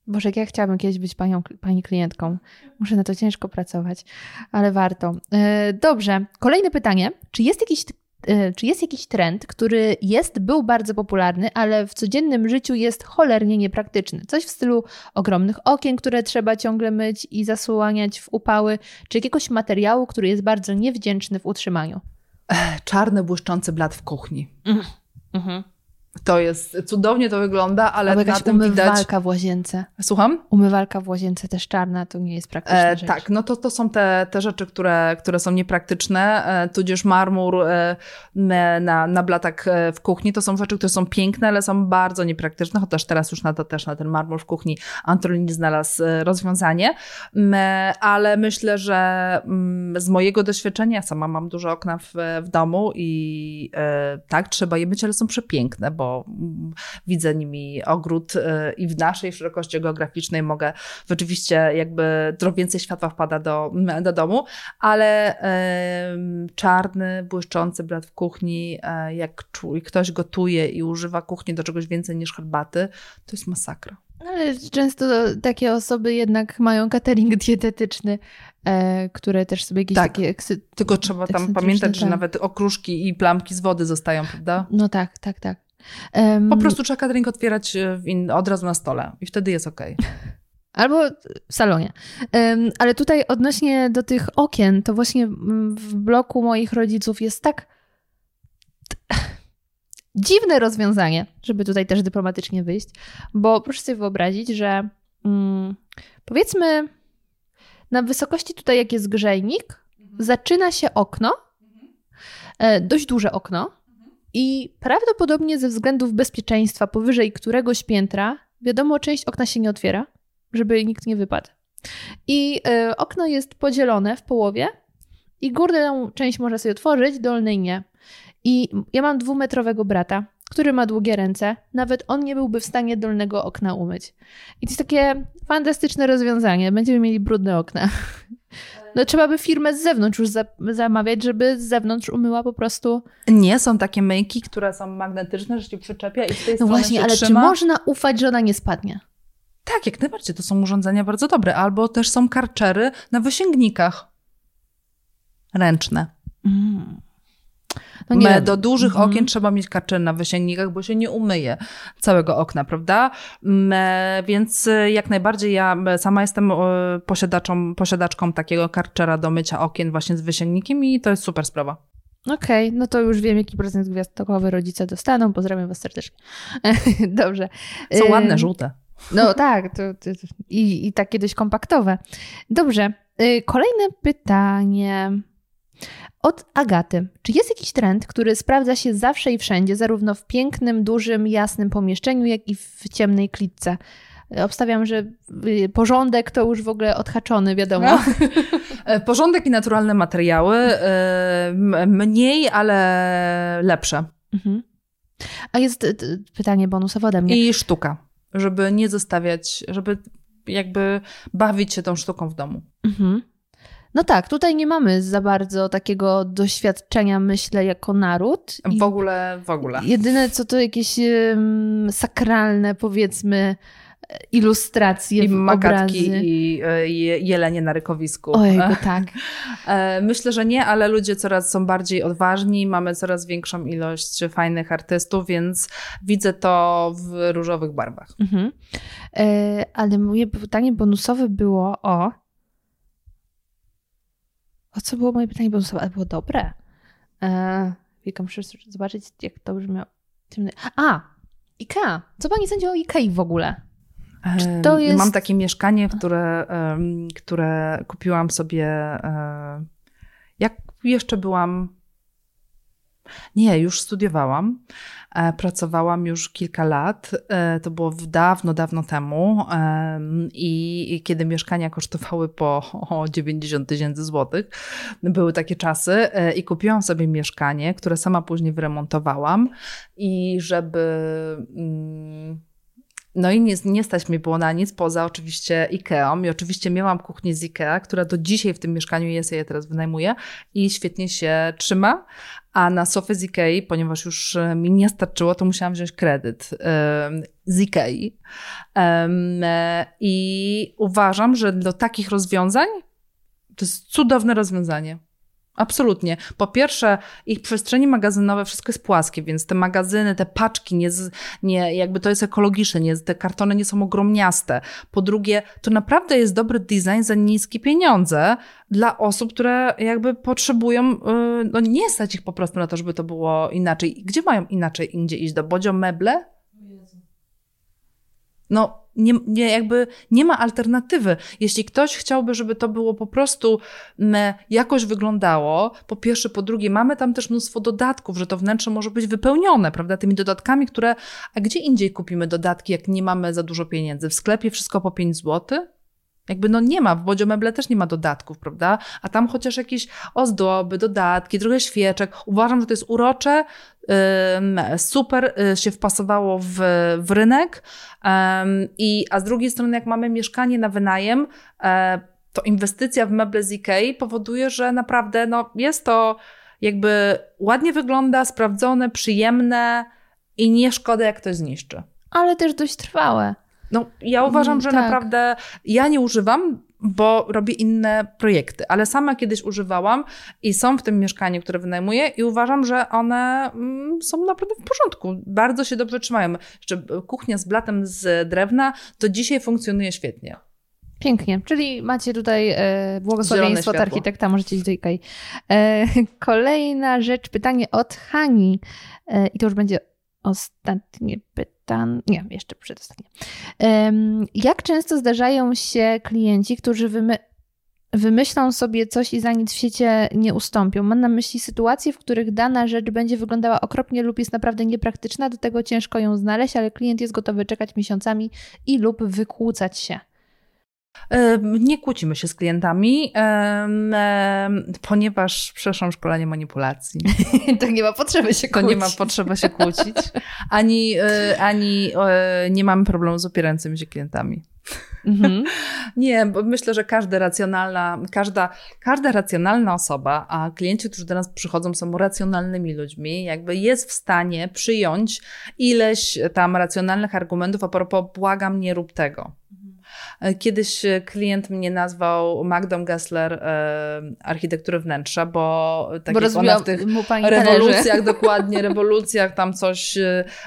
Boże, jak ja chciałabym kiedyś być panią, pani klientką. Muszę na to ciężko pracować, ale warto. E, Dobrze, kolejne pytanie. Czy jest jakiś e, czy jest jakiś trend, który jest, był bardzo popularny, ale w codziennym życiu jest cholernie niepraktyczny? Coś w stylu ogromnych okien, które trzeba ciągle myć i zasłaniać w upały, czy jakiegoś materiału, który jest bardzo niewdzięczny w utrzymaniu? Czarny, błyszczący blat w kuchni. Mhm. To jest, cudownie to wygląda, ale Albo na tym widać... umywalka w łazience. Słucham? Umywalka w łazience też czarna, to nie jest praktyczna E, rzecz. tak, no to, to są te, te rzeczy, które, które są niepraktyczne, e, tudzież marmur e, na, na blatach e, w kuchni. To są rzeczy, które są piękne, ale są bardzo niepraktyczne, chociaż teraz już na to też na ten marmur w kuchni Antolini znalazł e, rozwiązanie. Ale myślę, że mm, z mojego doświadczenia, ja sama mam duże okna w, w domu i tak, trzeba je myć, ale są przepiękne, bo mm, widzę nimi ogród e, i w naszej szerokości geograficznej mogę rzeczywiście jakby trochę więcej światła wpada do, do domu, ale czarny, błyszczący blat w kuchni, e, jak ktoś gotuje i używa kuchni do czegoś więcej niż herbaty, to jest masakra. Ale często takie osoby jednak mają catering dietetyczny, e, które też sobie jakieś Tak. takie... Eksy... Tylko trzeba tam pamiętać, że tak. nawet okruszki i plamki z wody zostają, prawda? No tak, tak, tak. Em, Po prostu trzeba catering otwierać e, in, od razu na stole i wtedy jest okej. Albo w salonie. Em, ale tutaj odnośnie do tych okien, to właśnie w bloku moich rodziców jest tak dziwne rozwiązanie, żeby tutaj też dyplomatycznie wyjść, bo proszę sobie wyobrazić, że mm, powiedzmy na wysokości tutaj, jak jest grzejnik, zaczyna się okno, e, dość duże okno i prawdopodobnie ze względów bezpieczeństwa powyżej któregoś piętra, wiadomo, część okna się nie otwiera, żeby nikt nie wypadł. I e, okno jest podzielone w połowie i górną część można sobie otworzyć, dolnej nie. I ja mam dwumetrowego brata który ma długie ręce, nawet on nie byłby w stanie dolnego okna umyć. I to jest takie fantastyczne rozwiązanie. Będziemy mieli brudne okna. No trzeba by firmę z zewnątrz już za zamawiać, żeby z zewnątrz umyła po prostu. Nie, są takie myjki, które są magnetyczne, że się przyczepia i z tej No strony właśnie, ale trzyma. czy można ufać, że ona nie spadnie? Tak, jak najbardziej. To są urządzenia bardzo dobre. Albo też są karczery na wysięgnikach. Ręczne. Mm. No nie do dużych Mhm. okien trzeba mieć karczer na wysięgnikach, bo się nie umyje całego okna, prawda? Więc y, jak najbardziej ja sama jestem y, posiadaczą, posiadaczką takiego karczera do mycia okien właśnie z wysięgnikiem i to jest super sprawa. Okej, no to już wiem, jaki prezent gwiazdkowy rodzice dostaną. Pozdrawiam was serdecznie. Dobrze. Są ładne, żółte. No tak, to, to, to, i, i takie dość kompaktowe. Dobrze. y, Kolejne pytanie od Agaty. Czy jest jakiś trend, który sprawdza się zawsze i wszędzie, zarówno w pięknym, dużym, jasnym pomieszczeniu, jak i w ciemnej klitce? Y, Obstawiam, że y, porządek to już w ogóle odhaczony, wiadomo. E, Porządek i naturalne materiały. e, Mniej, ale lepsze. Mhm. A jest y, y, pytanie bonusowe ode mnie. I sztuka. Żeby nie zostawiać, żeby jakby bawić się tą sztuką w domu. Mhm. No tak, tutaj nie mamy za bardzo takiego doświadczenia, myślę, jako naród. W ogóle, w ogóle. Jedyne co to jakieś em, sakralne, powiedzmy, e, ilustracje, I w makatki obrazy. i e, je- jelenie na rykowisku. Ojejku, tak. E, Myślę, że nie, ale ludzie coraz są bardziej odważni, mamy coraz większą ilość fajnych artystów, więc widzę to w różowych barwach. Mhm. Ale moje pytanie bonusowe było o... O co było moje pytanie? Ale było dobre. E, Wielka, muszę zobaczyć, jak to brzmiało. A! Ikea. Co pani sądzi o Ikei w ogóle? Czy to jest- Mam takie mieszkanie, które, które kupiłam sobie, e, jak jeszcze byłam. Nie, już studiowałam. E, Pracowałam już kilka lat. E, To było dawno, dawno temu. Em, I, kiedy mieszkania kosztowały po o, 90 tysięcy złotych, były takie czasy. e, I kupiłam sobie mieszkanie, które sama później wyremontowałam. I żeby. No i nie, nie stać mi było na nic poza oczywiście Ikeą. I oczywiście miałam kuchnię z Ikea, która do dzisiaj w tym mieszkaniu jest, ja je teraz wynajmuję i świetnie się trzyma, a na sofę z Ikei, ponieważ już e, mi nie starczyło, to musiałam wziąć kredyt z Ikei. E, i uważam, że do takich rozwiązań to jest cudowne rozwiązanie. Absolutnie. Po pierwsze, ich przestrzenie magazynowe wszystko jest płaskie, więc te magazyny, te paczki, nie, nie jakby to jest ekologiczne, nie, te kartony nie są ogromniaste. Po drugie, to naprawdę jest dobry design za niskie pieniądze dla osób, które jakby potrzebują, yy, no nie stać ich po prostu na to, żeby to było inaczej. Gdzie mają inaczej indziej iść? Do Bodzio Meble? No, nie, nie, jakby nie ma alternatywy. Jeśli ktoś chciałby, żeby to było po prostu m, jakoś wyglądało, po pierwsze, po drugie, mamy tam też mnóstwo dodatków, że to wnętrze może być wypełnione, prawda, tymi dodatkami, które, a gdzie indziej kupimy dodatki, jak nie mamy za dużo pieniędzy? W sklepie wszystko po 5 zł? Jakby no nie ma, w Bodzio Meble też nie ma dodatków, prawda? A tam chociaż jakieś ozdoby, dodatki, trochę świeczek. Uważam, że to jest urocze, super y, się wpasowało w, w rynek. I, a z drugiej strony, jak mamy mieszkanie na wynajem, e, to inwestycja w meble z Ikei powoduje, że naprawdę no, jest to jakby ładnie wygląda, sprawdzone, przyjemne i nie szkoda, jak ktoś zniszczy. Ale też dość trwałe. No, ja uważam, Mm, że tak. naprawdę ja nie używam, bo robię inne projekty, ale sama kiedyś używałam i są w tym mieszkaniu, które wynajmuję i uważam, że one mm, są naprawdę w porządku. Bardzo się dobrze trzymają. Jeszcze kuchnia z blatem z drewna do dzisiaj funkcjonuje świetnie. Pięknie, czyli macie tutaj e, błogosławieństwo od architekta, możecie iść do Ikei. E, kolejna rzecz, pytanie od Hani. E, I to już będzie ostatnie pytanie. Nie, jeszcze przedostatnie. Jak często zdarzają się klienci, którzy wymy- wymyślą sobie coś i za nic w świecie nie ustąpią? Mam na myśli sytuacje, w których dana rzecz będzie wyglądała okropnie lub jest naprawdę niepraktyczna, do tego ciężko ją znaleźć, ale klient jest gotowy czekać miesiącami i lub wykłócać się. Nie kłócimy się z klientami, ponieważ przeszłam szkolenie manipulacji. to nie ma potrzeby się To nie ma potrzeby się kłócić, ani, e, ani e, nie mamy problemu z opierającymi się klientami. Mhm. Nie, bo myślę, że każda racjonalna, każda, każda racjonalna osoba, a klienci, którzy do nas przychodzą, są racjonalnymi ludźmi, jakby jest w stanie przyjąć ileś tam racjonalnych argumentów a propos błagam, nie rób tego. Kiedyś klient mnie nazwał Magdą Gessler e, architektury wnętrza, bo tak Bo jak ona w tych rewolucjach, dokładnie, rewolucjach tam coś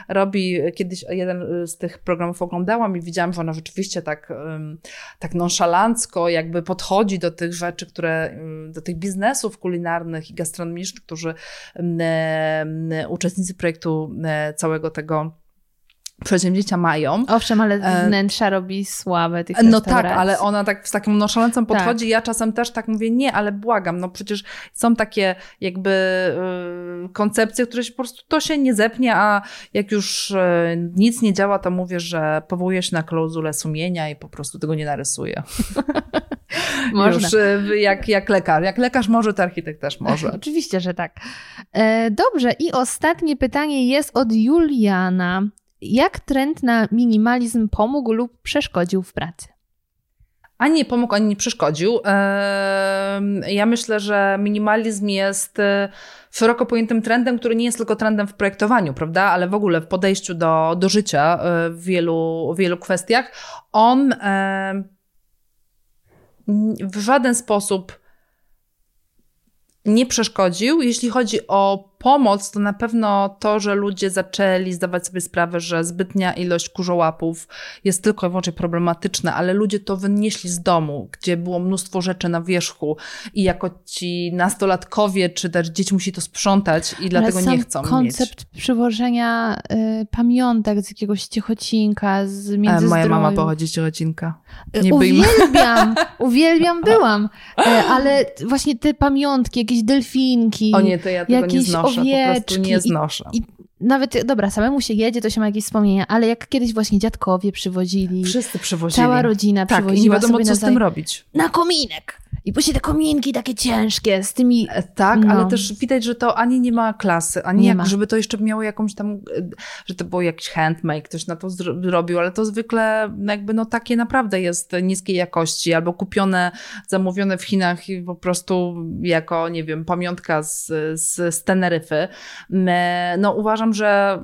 robi. Kiedyś jeden z tych programów oglądałam i widziałam, że ona rzeczywiście tak, tak nonszalancko jakby podchodzi do tych rzeczy, które, do tych biznesów kulinarnych i gastronomicznych, którzy uczestnicy projektu całego tego przedsięwzięcia mają. Owszem, ale E, wnętrza robi sławę tych No tak, ale ona tak z takim nonszalancją Tak. podchodzi. Ja czasem też tak mówię, nie, ale błagam, no przecież są takie jakby y, koncepcje, które się po prostu to się nie zepnie, a jak już y, nic nie działa, to mówię, że powołuję się na klauzulę sumienia i po prostu tego nie narysuję. Można. Już y, jak, jak lekarz. Jak lekarz może, to architekt też może. Oczywiście, że tak. E, dobrze, i ostatnie pytanie jest od Juliana. Jak trend na minimalizm pomógł lub przeszkodził w pracy? Ani pomógł, ani nie przeszkodził. Ja myślę, że minimalizm jest e, szeroko pojętym trendem, który nie jest tylko trendem w projektowaniu, prawda, ale w ogóle w podejściu do, do życia e, w wielu, w wielu kwestiach. On w żaden sposób nie przeszkodził. Jeśli chodzi o pomoc, to na pewno to, że ludzie zaczęli zdawać sobie sprawę, że zbytnia ilość kurzołapów jest tylko i wyłącznie problematyczna, ale ludzie to wynieśli z domu, gdzie było mnóstwo rzeczy na wierzchu i jako ci nastolatkowie czy też dzieci musi to sprzątać i dlatego nie chcą koncept przywożenia y, pamiątek z jakiegoś ciechocinka, z mieć. E, między Moja mama pochodzi z Ciechocinka. Y, Nie. Uwielbiam, uwielbiam byłam, E, ale właśnie te pamiątki, jakieś delfinki, O nie, to ja tego nie znoszę, po prostu owieczki nie i- znoszę. i nawet, dobra, samemu się jedzie, to się ma jakieś wspomnienia, ale jak kiedyś właśnie dziadkowie przywozili, Wszyscy przywozili. cała rodzina tak, i nie przywoziła wiadomo, co z tym robić. na kominek. I później te kominki takie ciężkie z tymi... E, Tak, No. ale też widać, że to ani nie ma klasy, ani Nie jak, ma. żeby to jeszcze miało jakąś tam, e, że to było jakiś handmade, ktoś na to zro- zrobił, ale to zwykle jakby no takie naprawdę jest niskiej jakości, albo kupione, zamówione w Chinach i po prostu jako, nie wiem, pamiątka z, z, z Teneryfy. No uważam, że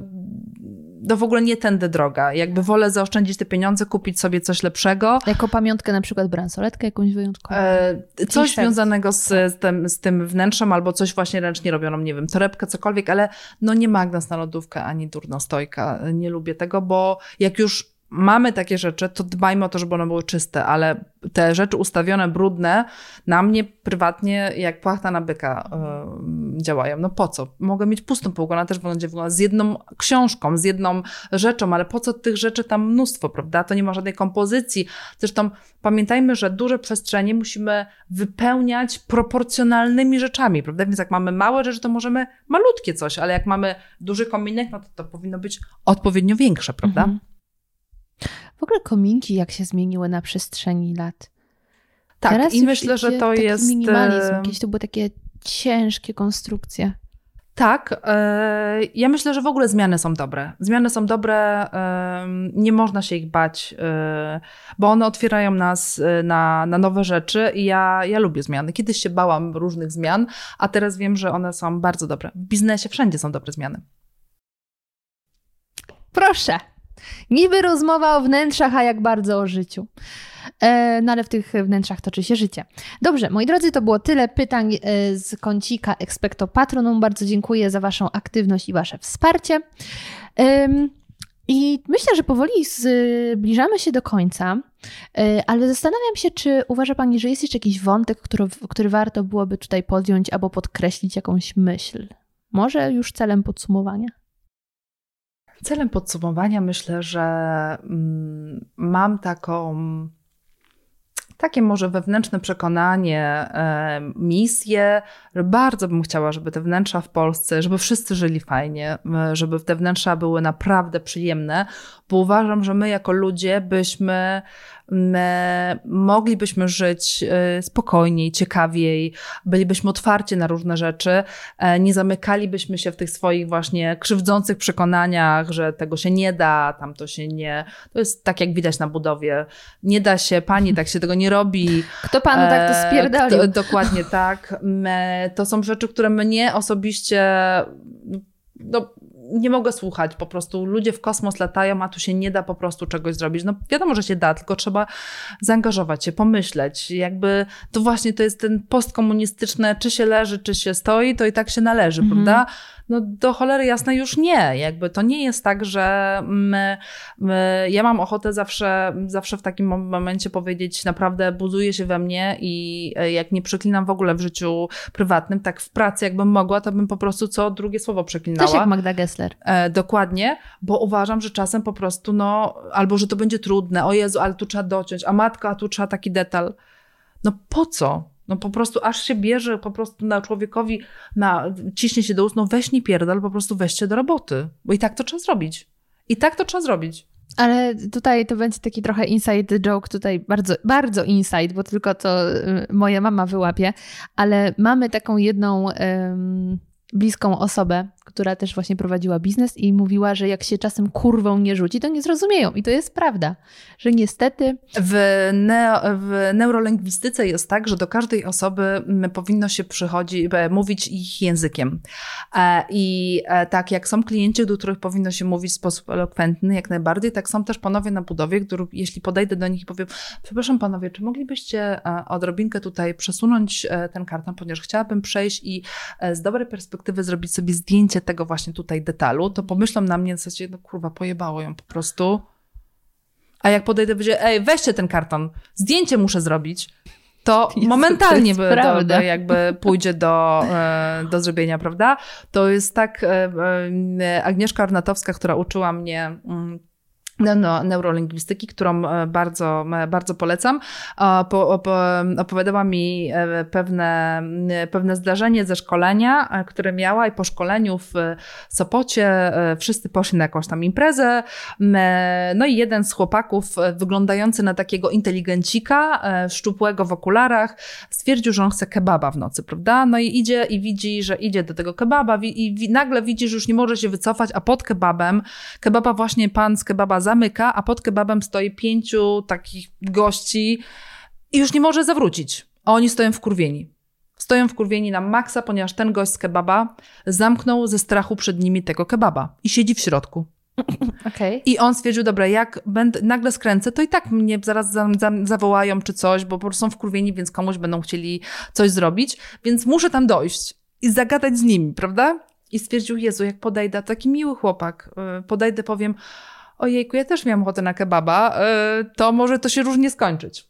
to w ogóle nie tędy droga. Jakby wolę zaoszczędzić te pieniądze, kupić sobie coś lepszego, Jako pamiątkę na przykład bransoletkę jakąś wyjątkową. E, coś związanego z, z, tym, z tym wnętrzem, albo coś właśnie ręcznie robioną, nie wiem, torebkę, cokolwiek, ale no nie magnes na lodówkę, ani durnostojka. Nie lubię tego, bo jak już mamy takie rzeczy, to dbajmy o to, żeby one były czyste, ale te rzeczy ustawione, brudne, na mnie prywatnie jak płachta na byka e, działają. No po co? Mogę mieć pustą półkę, ona też będzie wyglądać z jedną książką, z jedną rzeczą, ale po co tych rzeczy tam mnóstwo, prawda? To nie ma żadnej kompozycji. Zresztą pamiętajmy, że duże przestrzenie musimy wypełniać proporcjonalnymi rzeczami, prawda? Więc jak mamy małe rzeczy, to możemy malutkie coś, ale jak mamy duży kominek, no to to powinno być odpowiednio większe, prawda? Mhm. W ogóle kominki jak się zmieniły na przestrzeni lat. Tak, Teraz i myślę, że to taki jest... minimalizm. Jakieś to były takie ciężkie konstrukcje. Tak, e, ja myślę, że w ogóle zmiany są dobre. Zmiany są dobre, nie można się ich bać, e, bo one otwierają nas e, na, na nowe rzeczy i ja, ja lubię zmiany. Kiedyś się bałam różnych zmian, a teraz wiem, że one są bardzo dobre. W biznesie wszędzie są dobre zmiany. Proszę. Niby rozmowa o wnętrzach, a jak bardzo o życiu. E, no ale w tych wnętrzach toczy się życie. Dobrze, moi drodzy, to było tyle pytań e, z kącika Expecto Patronum. Bardzo dziękuję za Waszą aktywność i Wasze wsparcie. I myślę, że powoli zbliżamy się do końca, e, ale zastanawiam się, czy uważa Pani, że jest jeszcze jakiś wątek, który, który warto byłoby tutaj podjąć albo podkreślić jakąś myśl? Może już celem podsumowania? Celem podsumowania myślę, że mm, mam taką, takie może wewnętrzne przekonanie, misję, bardzo bym chciała, żeby te wnętrza w Polsce, żeby wszyscy żyli fajnie, e, żeby te wnętrza były naprawdę przyjemne, bo uważam, że my jako ludzie byśmy my moglibyśmy żyć y, spokojniej, ciekawiej, bylibyśmy otwarci na różne rzeczy, e, nie zamykalibyśmy się w tych swoich właśnie krzywdzących przekonaniach, że tego się nie da, tam to się nie. To jest tak, jak widać na budowie. Nie da się, pani, tak się tego nie robi. Kto panu tak to E, spierdolił? kto- Dokładnie tak. To są rzeczy, które mnie osobiście no, nie mogę słuchać. Po prostu ludzie w kosmos latają, a tu się nie da po prostu czegoś zrobić. No wiadomo, że się da, tylko trzeba zaangażować się, pomyśleć. Jakby to właśnie to jest ten postkomunistyczne, czy się leży, czy się stoi, to i tak się należy, Mhm. prawda? No do cholery jasne już nie. Jakby to nie jest tak, że my, my, ja mam ochotę zawsze, zawsze w takim mom- momencie powiedzieć, naprawdę buduje się we mnie i e, jak nie przeklinam w ogóle w życiu prywatnym, tak w pracy jakbym mogła, to bym po prostu co drugie słowo przeklinała. Też jak Magda Gessler. E, dokładnie, bo uważam, że czasem po prostu, no, albo że to będzie trudne, o Jezu, ale tu trzeba dociąć, a matka, a tu trzeba taki detal. No po co? No po prostu aż się bierze po prostu na człowiekowi, na, ciśnie się do ust, no weź nie pierdol, po prostu weźcie do roboty, bo i tak to trzeba zrobić. I tak to trzeba zrobić. Ale tutaj to będzie taki trochę inside joke, tutaj bardzo, bardzo inside, bo tylko to y, moja mama wyłapie, ale mamy taką jedną bliską osobę, która też właśnie prowadziła biznes i mówiła, że jak się czasem kurwą nie rzuci, to nie zrozumieją. I to jest prawda, że niestety W, neo, w neurolingwistyce jest tak, że do każdej osoby mm, powinno się przychodzi, e, mówić ich językiem. E, I e, tak jak są klienci, do których powinno się mówić w sposób elokwentny, jak najbardziej, tak są też panowie na budowie, których, jeśli podejdę do nich i powiem, przepraszam panowie, czy moglibyście odrobinkę tutaj przesunąć ten karton, ponieważ chciałabym przejść i z dobrej perspektywy zrobić sobie zdjęcie tego właśnie tutaj detalu, to pomyślą na mnie w zasadzie, no kurwa, pojebało ją po prostu. A jak podejdę, będzie, ej, weźcie ten karton, zdjęcie muszę zrobić, to Jezu, momentalnie to do, do, jakby pójdzie do, e, do zrobienia, prawda? To jest tak, e, e, Agnieszka Arnatowska, która uczyła mnie mm, neurolingwistyki, którą e, bardzo, e, bardzo polecam, opowiadała mi e, pewne, pewne zdarzenie ze szkolenia, które miała i po szkoleniu w Sopocie wszyscy poszli na jakąś tam imprezę, no i jeden z chłopaków wyglądający na takiego inteligencika, szczupłego w okularach, stwierdził, że on chce kebaba w nocy, prawda? No i idzie i widzi, że idzie do tego kebaba i wi- nagle widzi, że już nie może się wycofać, a pod kebabem, kebaba właśnie pan z kebaba zamyka, a pod kebabem stoi pięciu takich gości i już nie może zawrócić. A oni stoją wkurwieni. Stoją wkurwieni na maksa, ponieważ ten gość z kebaba zamknął ze strachu przed nimi tego kebaba i siedzi w środku. okej. I on stwierdził, dobra, jak będę, nagle skręcę, to i tak mnie zaraz za, za, zawołają czy coś, bo po prostu są wkurwieni, więc komuś będą chcieli coś zrobić, więc muszę tam dojść i zagadać z nimi, prawda? I stwierdził, Jezu, jak podejdę, taki miły chłopak, yy, podejdę, powiem, ojejku, ja też miałam ochotę na kebaba, yy, to może to się różnie skończyć.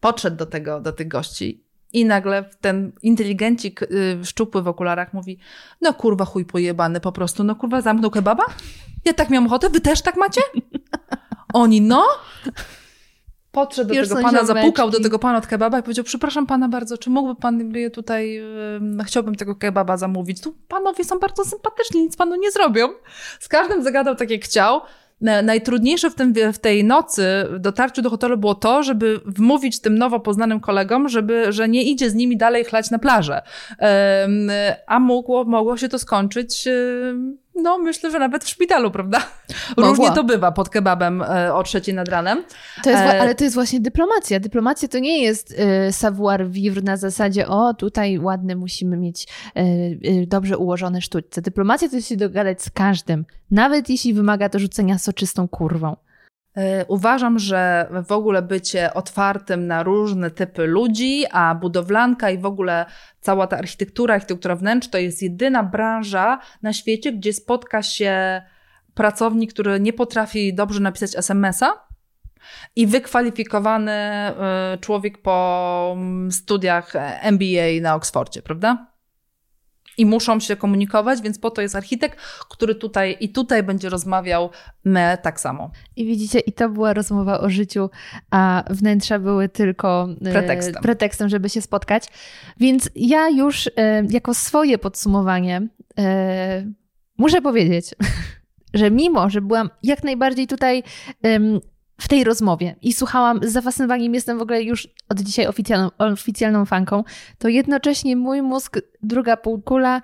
Podszedł do tego, do tych gości i nagle ten inteligencik yy, szczupły w okularach mówi, no kurwa chuj pojebany po prostu, no kurwa zamknął kebaba? Ja tak miałam ochotę, wy też tak macie? Oni, no. Podszedł do Już tego pana, zapukał do tego pana od kebaba i powiedział, przepraszam pana bardzo, czy mógłby pan by tutaj, ym, chciałbym tego kebaba zamówić. Tu panowie są bardzo sympatyczni, nic panu nie zrobią. Z każdym zagadał tak jak chciał. Na- Najtrudniejsze w, tym, w tej nocy w dotarciu do hotelu było to, żeby wmówić tym nowo poznanym kolegom, żeby, że nie idzie z nimi dalej chlać na plażę. A mogło, mogło się to skończyć, no myślę, że nawet w szpitalu, prawda? Mogło. Różnie to bywa pod kebabem e, o trzeciej nad ranem. To jest, E, ale to jest właśnie dyplomacja. Dyplomacja to nie jest y, savoir vivre na zasadzie, o tutaj ładne musimy mieć dobrze ułożone sztućce. Dyplomacja to jest się dogadać z każdym, nawet jeśli wymaga to rzucenia soczystą kurwą. E, Uważam, że w ogóle bycie otwartym na różne typy ludzi, a budowlanka i w ogóle cała ta architektura, architektura wnętrz to jest jedyna branża na świecie, gdzie spotka się pracownik, który nie potrafi dobrze napisać SMS-a i wykwalifikowany e, człowiek po mm, studiach MBA na Oksfordzie, prawda? I muszą się komunikować, więc po to jest architekt, który tutaj i tutaj będzie rozmawiał me tak samo. I widzicie, i to była rozmowa o życiu, a wnętrza były tylko y, Pretekstem. pretekstem żeby się spotkać. Więc ja już y, jako swoje podsumowanie y, muszę powiedzieć, że mimo, że byłam jak najbardziej tutaj w tej rozmowie i słuchałam z zafascynowaniem, jestem w ogóle już od dzisiaj oficjalną, oficjalną fanką, to jednocześnie mój mózg, druga półkula,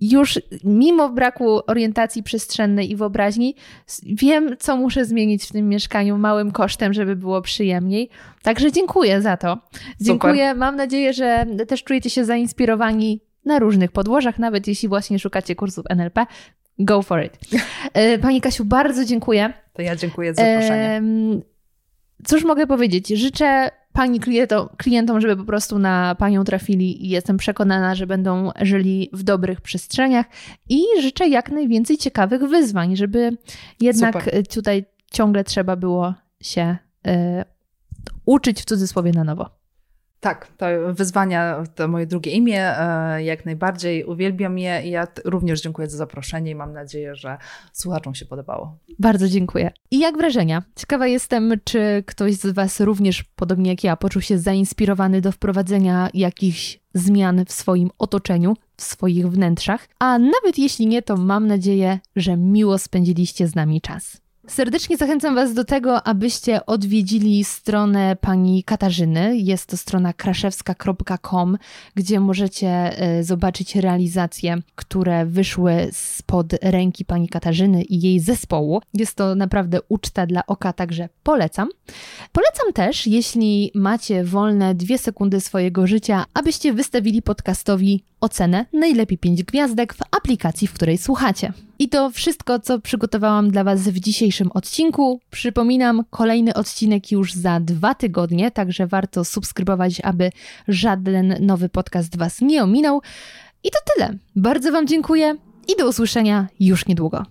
już mimo braku orientacji przestrzennej i wyobraźni, wiem, co muszę zmienić w tym mieszkaniu małym kosztem, żeby było przyjemniej. Także dziękuję za to. Dziękuję. Super. Mam nadzieję, że też czujecie się zainspirowani na różnych podłożach, nawet jeśli właśnie szukacie kursów NLP. Go for it. E, pani Kasiu, bardzo dziękuję. To ja dziękuję za zaproszenie. Cóż mogę powiedzieć? Życzę Pani klientom, klientom, żeby po prostu na Panią trafili i jestem przekonana, że będą żyli w dobrych przestrzeniach i życzę jak najwięcej ciekawych wyzwań, żeby jednak Super. tutaj ciągle trzeba było się y, uczyć w cudzysłowie na nowo. Tak, to wyzwania to moje drugie imię, e, jak najbardziej uwielbiam je i ja również dziękuję za zaproszenie i mam nadzieję, że słuchaczom się podobało. Bardzo dziękuję. I jak wrażenia? Ciekawa jestem, czy ktoś z Was również, podobnie jak ja, poczuł się zainspirowany do wprowadzenia jakichś zmian w swoim otoczeniu, w swoich wnętrzach, a nawet jeśli nie, to mam nadzieję, że miło spędziliście z nami czas. Serdecznie zachęcam Was do tego, abyście odwiedzili stronę pani Katarzyny. Jest to strona kraszewska.com, gdzie możecie e, zobaczyć realizacje, które wyszły spod ręki pani Katarzyny i jej zespołu. Jest to naprawdę uczta dla oka, także polecam. Polecam też, jeśli macie wolne dwie sekundy swojego życia, abyście wystawili podcastowi ocenę najlepiej 5 gwiazdek w aplikacji, w której słuchacie. I to wszystko, co przygotowałam dla Was w dzisiejszym odcinku. Przypominam, kolejny odcinek już za dwa tygodnie, także warto subskrybować, aby żaden nowy podcast Was nie ominął. I to tyle. Bardzo Wam dziękuję i do usłyszenia już niedługo.